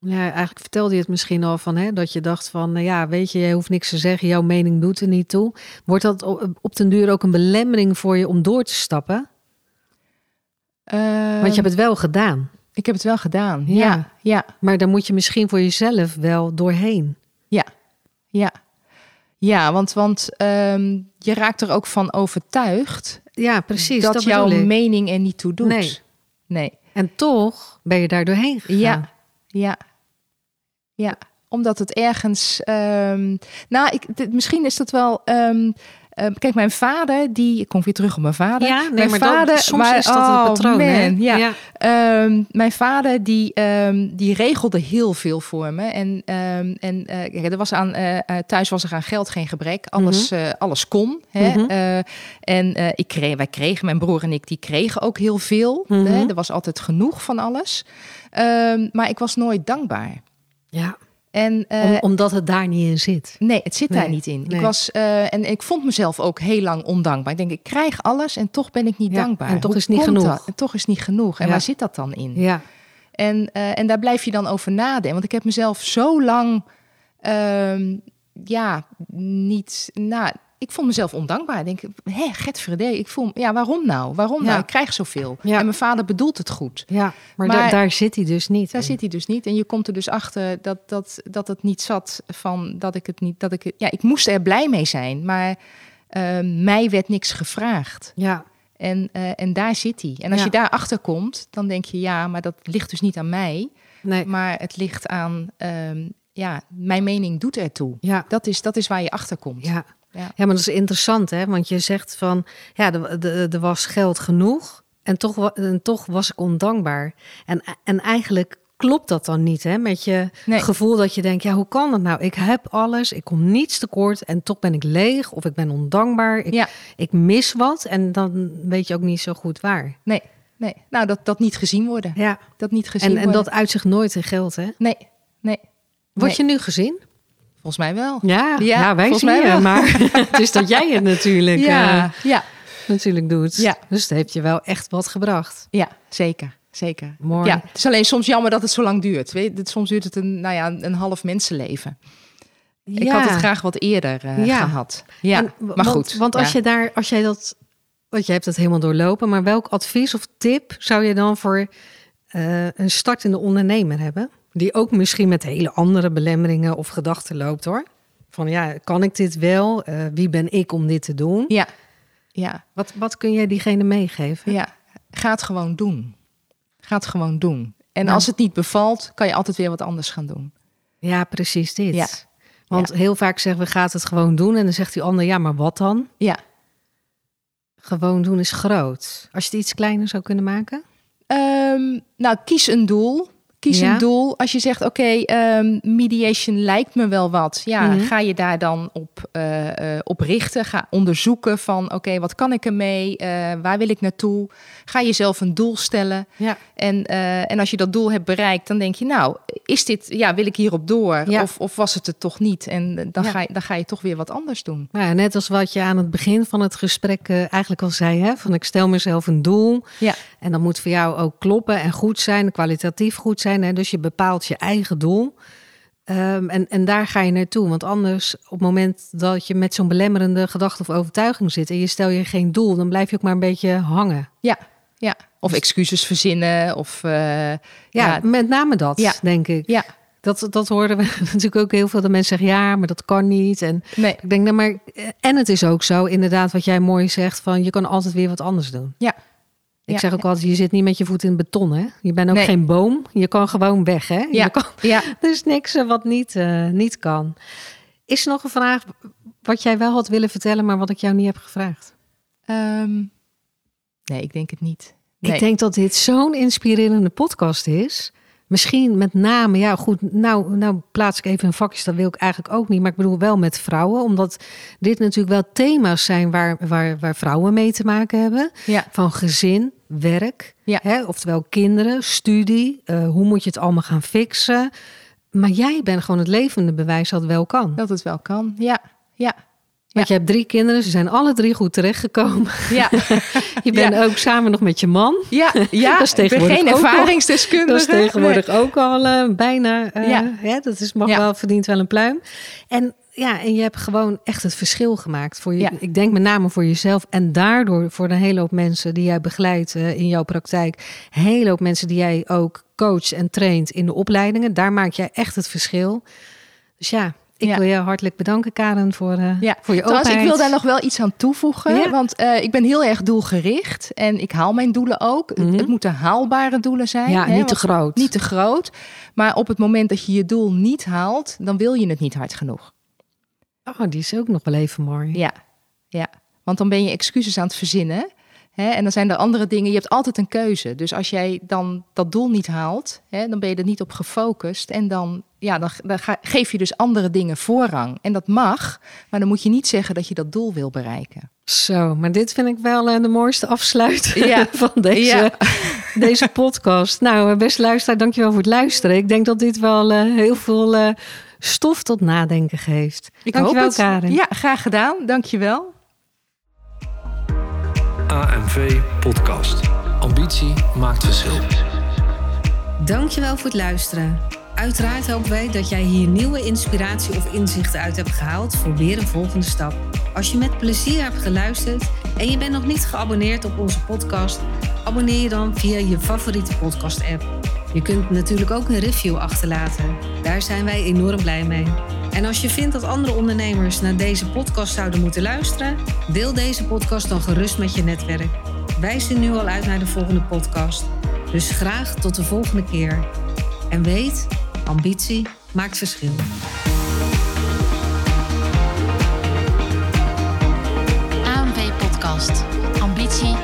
Speaker 2: ja, eigenlijk vertelde je het misschien al van hè, dat je dacht van, ja, weet je, je hoeft niks te zeggen, jouw mening doet er niet toe. Wordt dat op, op den duur ook een belemmering voor je om door te stappen? Want je hebt het wel gedaan,
Speaker 1: Ehm, Ik heb het wel gedaan.
Speaker 2: Ja.
Speaker 1: Ja, ja,
Speaker 2: maar dan moet je misschien voor jezelf wel doorheen.
Speaker 1: ja, ja. Ja, want, want ehm, je raakt er ook van overtuigd
Speaker 2: Ja, precies.
Speaker 1: dat,
Speaker 2: dat
Speaker 1: jouw
Speaker 2: ik.
Speaker 1: mening er niet toe doet.
Speaker 2: Nee.
Speaker 1: Nee.
Speaker 2: En toch ben je daar doorheen gegaan.
Speaker 1: Ja, ja, ja. Omdat het ergens. ehm, nou, ik, dit- misschien is dat wel. ehm, ehm, kijk, mijn vader, die. Ik kom weer terug op mijn vader.
Speaker 2: Ja, nee,
Speaker 1: mijn
Speaker 2: maar dat-
Speaker 1: vader,
Speaker 2: soms
Speaker 1: maar-
Speaker 2: is dat
Speaker 1: oh,
Speaker 2: een patroon. hè?
Speaker 1: ja.
Speaker 2: ja.
Speaker 1: Ehm, mijn vader die, ehm, die regelde heel veel voor me. En, en kijk, er was aan, eh, thuis was er aan geld geen gebrek. Alles, eh, alles kon. Hè?
Speaker 2: Mhm.
Speaker 1: Eh, en ik kreeg, wij kregen, mijn broer en ik, die kregen ook heel veel.
Speaker 2: Mhm.
Speaker 1: Hè? Er was altijd genoeg van alles. Maar ik was nooit dankbaar.
Speaker 2: ja.
Speaker 1: En, eh,
Speaker 2: Om, omdat het daar niet in zit.
Speaker 1: Nee, het zit daar niet in.
Speaker 2: nee.
Speaker 1: Ik was, eh, en ik vond mezelf ook heel lang ondankbaar. Ik denk, ik krijg alles en toch ben ik niet
Speaker 2: Ja,
Speaker 1: dankbaar.
Speaker 2: en toch
Speaker 1: Hoe
Speaker 2: is niet genoeg.
Speaker 1: dat? En toch is niet genoeg. En
Speaker 2: Ja.
Speaker 1: waar zit dat dan in?
Speaker 2: Ja,
Speaker 1: En, eh, en daar blijf je dan over nadenken. Want ik heb mezelf zo lang, ehm, ja, niet, nou, ik vond mezelf ondankbaar. Ik denk, hé, Getverde, ik voel, ja, waarom nou? Waarom nou? Ik krijg zoveel. En mijn vader bedoelt het goed.
Speaker 2: ja. Maar,
Speaker 1: Maar-
Speaker 2: da- daar zit hij dus niet.
Speaker 1: Daar
Speaker 2: in.
Speaker 1: zit hij dus niet. En je komt er dus achter dat, dat, dat het niet zat van dat ik het niet, dat ik het, ja, ik moest er blij mee zijn, maar eh, mij werd niks gevraagd.
Speaker 2: Ja,
Speaker 1: En, eh, en daar zit hij. En als
Speaker 2: Ja.
Speaker 1: je daar achter komt, dan denk je, ja, maar dat ligt dus niet aan mij.
Speaker 2: nee.
Speaker 1: Maar het ligt aan, ehm, ja, mijn mening doet ertoe.
Speaker 2: Ja,
Speaker 1: Dat is, dat is waar je achter komt.
Speaker 2: ja.
Speaker 1: Ja.
Speaker 2: maar dat is interessant, hè? Want je zegt van, ja, er, was geld genoeg en toch, en toch was ik ondankbaar. En, en eigenlijk klopt dat dan niet, hè? Met je
Speaker 1: Nee.
Speaker 2: gevoel dat je denkt, ja, hoe kan dat nou? Ik heb alles, ik kom niets tekort en toch ben ik leeg of ik ben ondankbaar. Ik,
Speaker 1: Ja.
Speaker 2: ik mis wat en dan weet je ook niet zo goed waar.
Speaker 1: Nee, nee. Nou, dat, dat niet gezien worden.
Speaker 2: Ja,
Speaker 1: Dat niet gezien
Speaker 2: en, en
Speaker 1: worden.
Speaker 2: dat uit zich nooit in geld, hè?
Speaker 1: Nee, nee.
Speaker 2: Word
Speaker 1: Nee.
Speaker 2: je nu gezien?
Speaker 1: Volgens mij wel.
Speaker 2: Ja,
Speaker 1: Ja,
Speaker 2: ja, wij zien
Speaker 1: mij
Speaker 2: je, maar [laughs] [laughs] het is dat jij het natuurlijk,
Speaker 1: Ja,
Speaker 2: eh,
Speaker 1: ja,
Speaker 2: natuurlijk doet.
Speaker 1: Ja.
Speaker 2: Dus het heeft je wel echt wat gebracht.
Speaker 1: ja, zeker. Zeker.
Speaker 2: Mooi.
Speaker 1: Ja, het is alleen soms jammer dat het zo lang duurt. Weet, je, soms duurt het een, nou ja, een half mensenleven. Ik had het graag wat eerder eh,
Speaker 2: Ja.
Speaker 1: gehad. Ja,
Speaker 2: En
Speaker 1: maar
Speaker 2: want,
Speaker 1: goed.
Speaker 2: Want als je daar, als jij dat, want je hebt het helemaal doorlopen, maar welk advies of tip zou je dan voor eh, een startende ondernemer hebben? Die ook misschien met hele andere belemmeringen of gedachten loopt hoor. Van ja, kan ik dit wel? Eh, wie ben ik om dit te doen?
Speaker 1: Ja, ja,
Speaker 2: Wat, wat kun jij diegene meegeven?
Speaker 1: ja. Ga het gewoon doen. Ga het gewoon doen. En
Speaker 2: Nou.
Speaker 1: als het niet bevalt, kan je altijd weer wat anders gaan doen.
Speaker 2: Ja, precies dit.
Speaker 1: Ja.
Speaker 2: Want heel vaak zeggen we gaat het gewoon doen en dan zegt die ander ja, maar wat dan?
Speaker 1: Ja.
Speaker 2: Gewoon doen is groot. Als je het iets kleiner zou kunnen maken?
Speaker 1: Ehm, nou, kies een doel. Kies
Speaker 2: Ja.
Speaker 1: een doel. Als je zegt, oké, ehm, mediation lijkt me wel wat. Ja,
Speaker 2: Mhm.
Speaker 1: ga je daar dan op, eh, op richten. Ga onderzoeken van, oké, wat kan ik ermee? Eh, waar wil ik naartoe? Ga jezelf een doel stellen.
Speaker 2: Ja.
Speaker 1: En, en als je dat doel hebt bereikt, dan denk je, nou, is dit, ja, wil ik hierop door?
Speaker 2: Ja.
Speaker 1: Of, of was het het toch niet? En dan, ga je, dan ga je toch weer wat anders doen.
Speaker 2: Nou ja, net als wat je aan het begin van het gesprek eigenlijk al zei, hè? van ik stel mezelf een doel
Speaker 1: Ja,
Speaker 2: en dat moet voor jou ook kloppen en goed zijn, kwalitatief goed zijn. Hè? Dus je bepaalt je eigen doel Ehm, en, en daar ga je naartoe, want anders op het moment dat je met zo'n belemmerende gedachte of overtuiging zit en je stel je geen doel, dan blijf je ook maar een beetje hangen.
Speaker 1: ja, ja. Of excuses verzinnen. Of, eh,
Speaker 2: Ja,
Speaker 1: ja,
Speaker 2: met name dat,
Speaker 1: Ja.
Speaker 2: denk ik.
Speaker 1: ja,
Speaker 2: Dat, dat hoorden we [laughs] natuurlijk ook heel veel. Dat mensen zeggen, ja, maar dat kan niet. En
Speaker 1: nee,
Speaker 2: ik denk, nou, maar... En het is ook zo, inderdaad, wat jij mooi zegt... van je kan altijd weer wat anders doen.
Speaker 1: ja.
Speaker 2: Ik
Speaker 1: Ja.
Speaker 2: zeg ook altijd, je zit niet met je voet in beton, hè? Je bent ook
Speaker 1: Nee.
Speaker 2: geen boom. Je kan gewoon weg, hè?
Speaker 1: Ja.
Speaker 2: Je kan,
Speaker 1: Ja, [laughs]
Speaker 2: er is niks eh, wat niet, eh, niet kan. Is er nog een vraag wat jij wel had willen vertellen... maar wat ik jou niet heb gevraagd?
Speaker 1: Ehm, nee, ik denk het niet. Nee.
Speaker 2: Ik denk dat dit zo'n inspirerende podcast is. Misschien met name, ja goed, nou, nou plaats ik even een vakjes, dat wil ik eigenlijk ook niet. Maar ik bedoel wel met vrouwen, omdat dit natuurlijk wel thema's zijn waar, waar, waar vrouwen mee te maken hebben.
Speaker 1: Ja,
Speaker 2: Van gezin werk.
Speaker 1: Ja.
Speaker 2: Hè? Oftewel kinderen, studie. eh, hoe moet je het allemaal gaan fixen? Maar jij bent gewoon het levende bewijs dat het wel kan.
Speaker 1: Dat het wel kan. Ja, ja,
Speaker 2: Want je hebt drie kinderen, ze zijn alle drie goed terechtgekomen.
Speaker 1: ja. [laughs]
Speaker 2: Je bent
Speaker 1: Ja.
Speaker 2: ook samen nog met je man.
Speaker 1: Ja, ja. [laughs]
Speaker 2: Dat is tegenwoordig
Speaker 1: geen ervaringsdeskundige.
Speaker 2: Dat is tegenwoordig ook al eh, bijna. eh,
Speaker 1: Ja.
Speaker 2: hè, dat is, mag wel, verdient wel een pluim. En ja, en je hebt gewoon echt het verschil gemaakt. Voor je,
Speaker 1: Ja.
Speaker 2: Ik denk met name voor jezelf. En daardoor voor een hele hoop mensen die jij begeleidt eh, in jouw praktijk. Een hele hoop mensen die jij ook coacht en traint in de opleidingen. Daar maak jij echt het verschil. Dus ja, ik
Speaker 1: Ja.
Speaker 2: wil je hartelijk bedanken, Karen, voor, eh,
Speaker 1: Ja,
Speaker 2: voor je
Speaker 1: trouwens,
Speaker 2: openheid.
Speaker 1: ik wil daar nog wel iets aan toevoegen.
Speaker 2: Ja.
Speaker 1: Want eh, ik ben heel erg doelgericht en ik haal mijn doelen ook. Het-
Speaker 2: Mhm.
Speaker 1: Het moeten haalbare doelen zijn.
Speaker 2: Ja,
Speaker 1: hè,
Speaker 2: niet te groot.
Speaker 1: Niet te groot. Maar op het moment dat je je doel niet haalt, dan wil je het niet hard genoeg.
Speaker 2: Oh, die is ook nog wel even mooi.
Speaker 1: Ja, ja. Want dan ben je excuses aan het verzinnen. Hè? En dan zijn er andere dingen. Je hebt altijd een keuze. Dus als jij dan dat doel niet haalt, hè, dan ben je er niet op gefocust. En dan, ja, dan, dan ga- geef je dus andere dingen voorrang. En dat mag, maar dan moet je niet zeggen dat je dat doel wil bereiken.
Speaker 2: Zo, maar dit vind ik wel eh, de mooiste afsluiter
Speaker 1: Ja. [laughs]
Speaker 2: van deze,
Speaker 1: Ja. [laughs]
Speaker 2: deze podcast. Nou, eh, beste luisteraar, dankjewel voor het luisteren. Ik denk dat dit wel eh, heel veel stof tot nadenken geeft.
Speaker 1: Ik
Speaker 2: dankjewel,
Speaker 1: hoop het.
Speaker 2: Karin.
Speaker 1: Ja, graag gedaan. Dankjewel.
Speaker 3: AMV Podcast. Ambitie maakt verschil.
Speaker 4: Dankjewel voor het luisteren. Uiteraard hopen wij dat jij hier nieuwe inspiratie of inzichten uit hebt gehaald voor weer een volgende stap. Als je met plezier hebt geluisterd en je bent nog niet geabonneerd op onze podcast, abonneer je dan via je favoriete podcast-app. Je kunt natuurlijk ook een review achterlaten. Daar zijn wij enorm blij mee. En als je vindt dat andere ondernemers naar deze podcast zouden moeten luisteren, deel deze podcast dan gerust met je netwerk. Wij zien nu al uit naar de volgende podcast. Dus graag tot de volgende keer. En weet, ambitie maakt verschil.
Speaker 5: Ambitie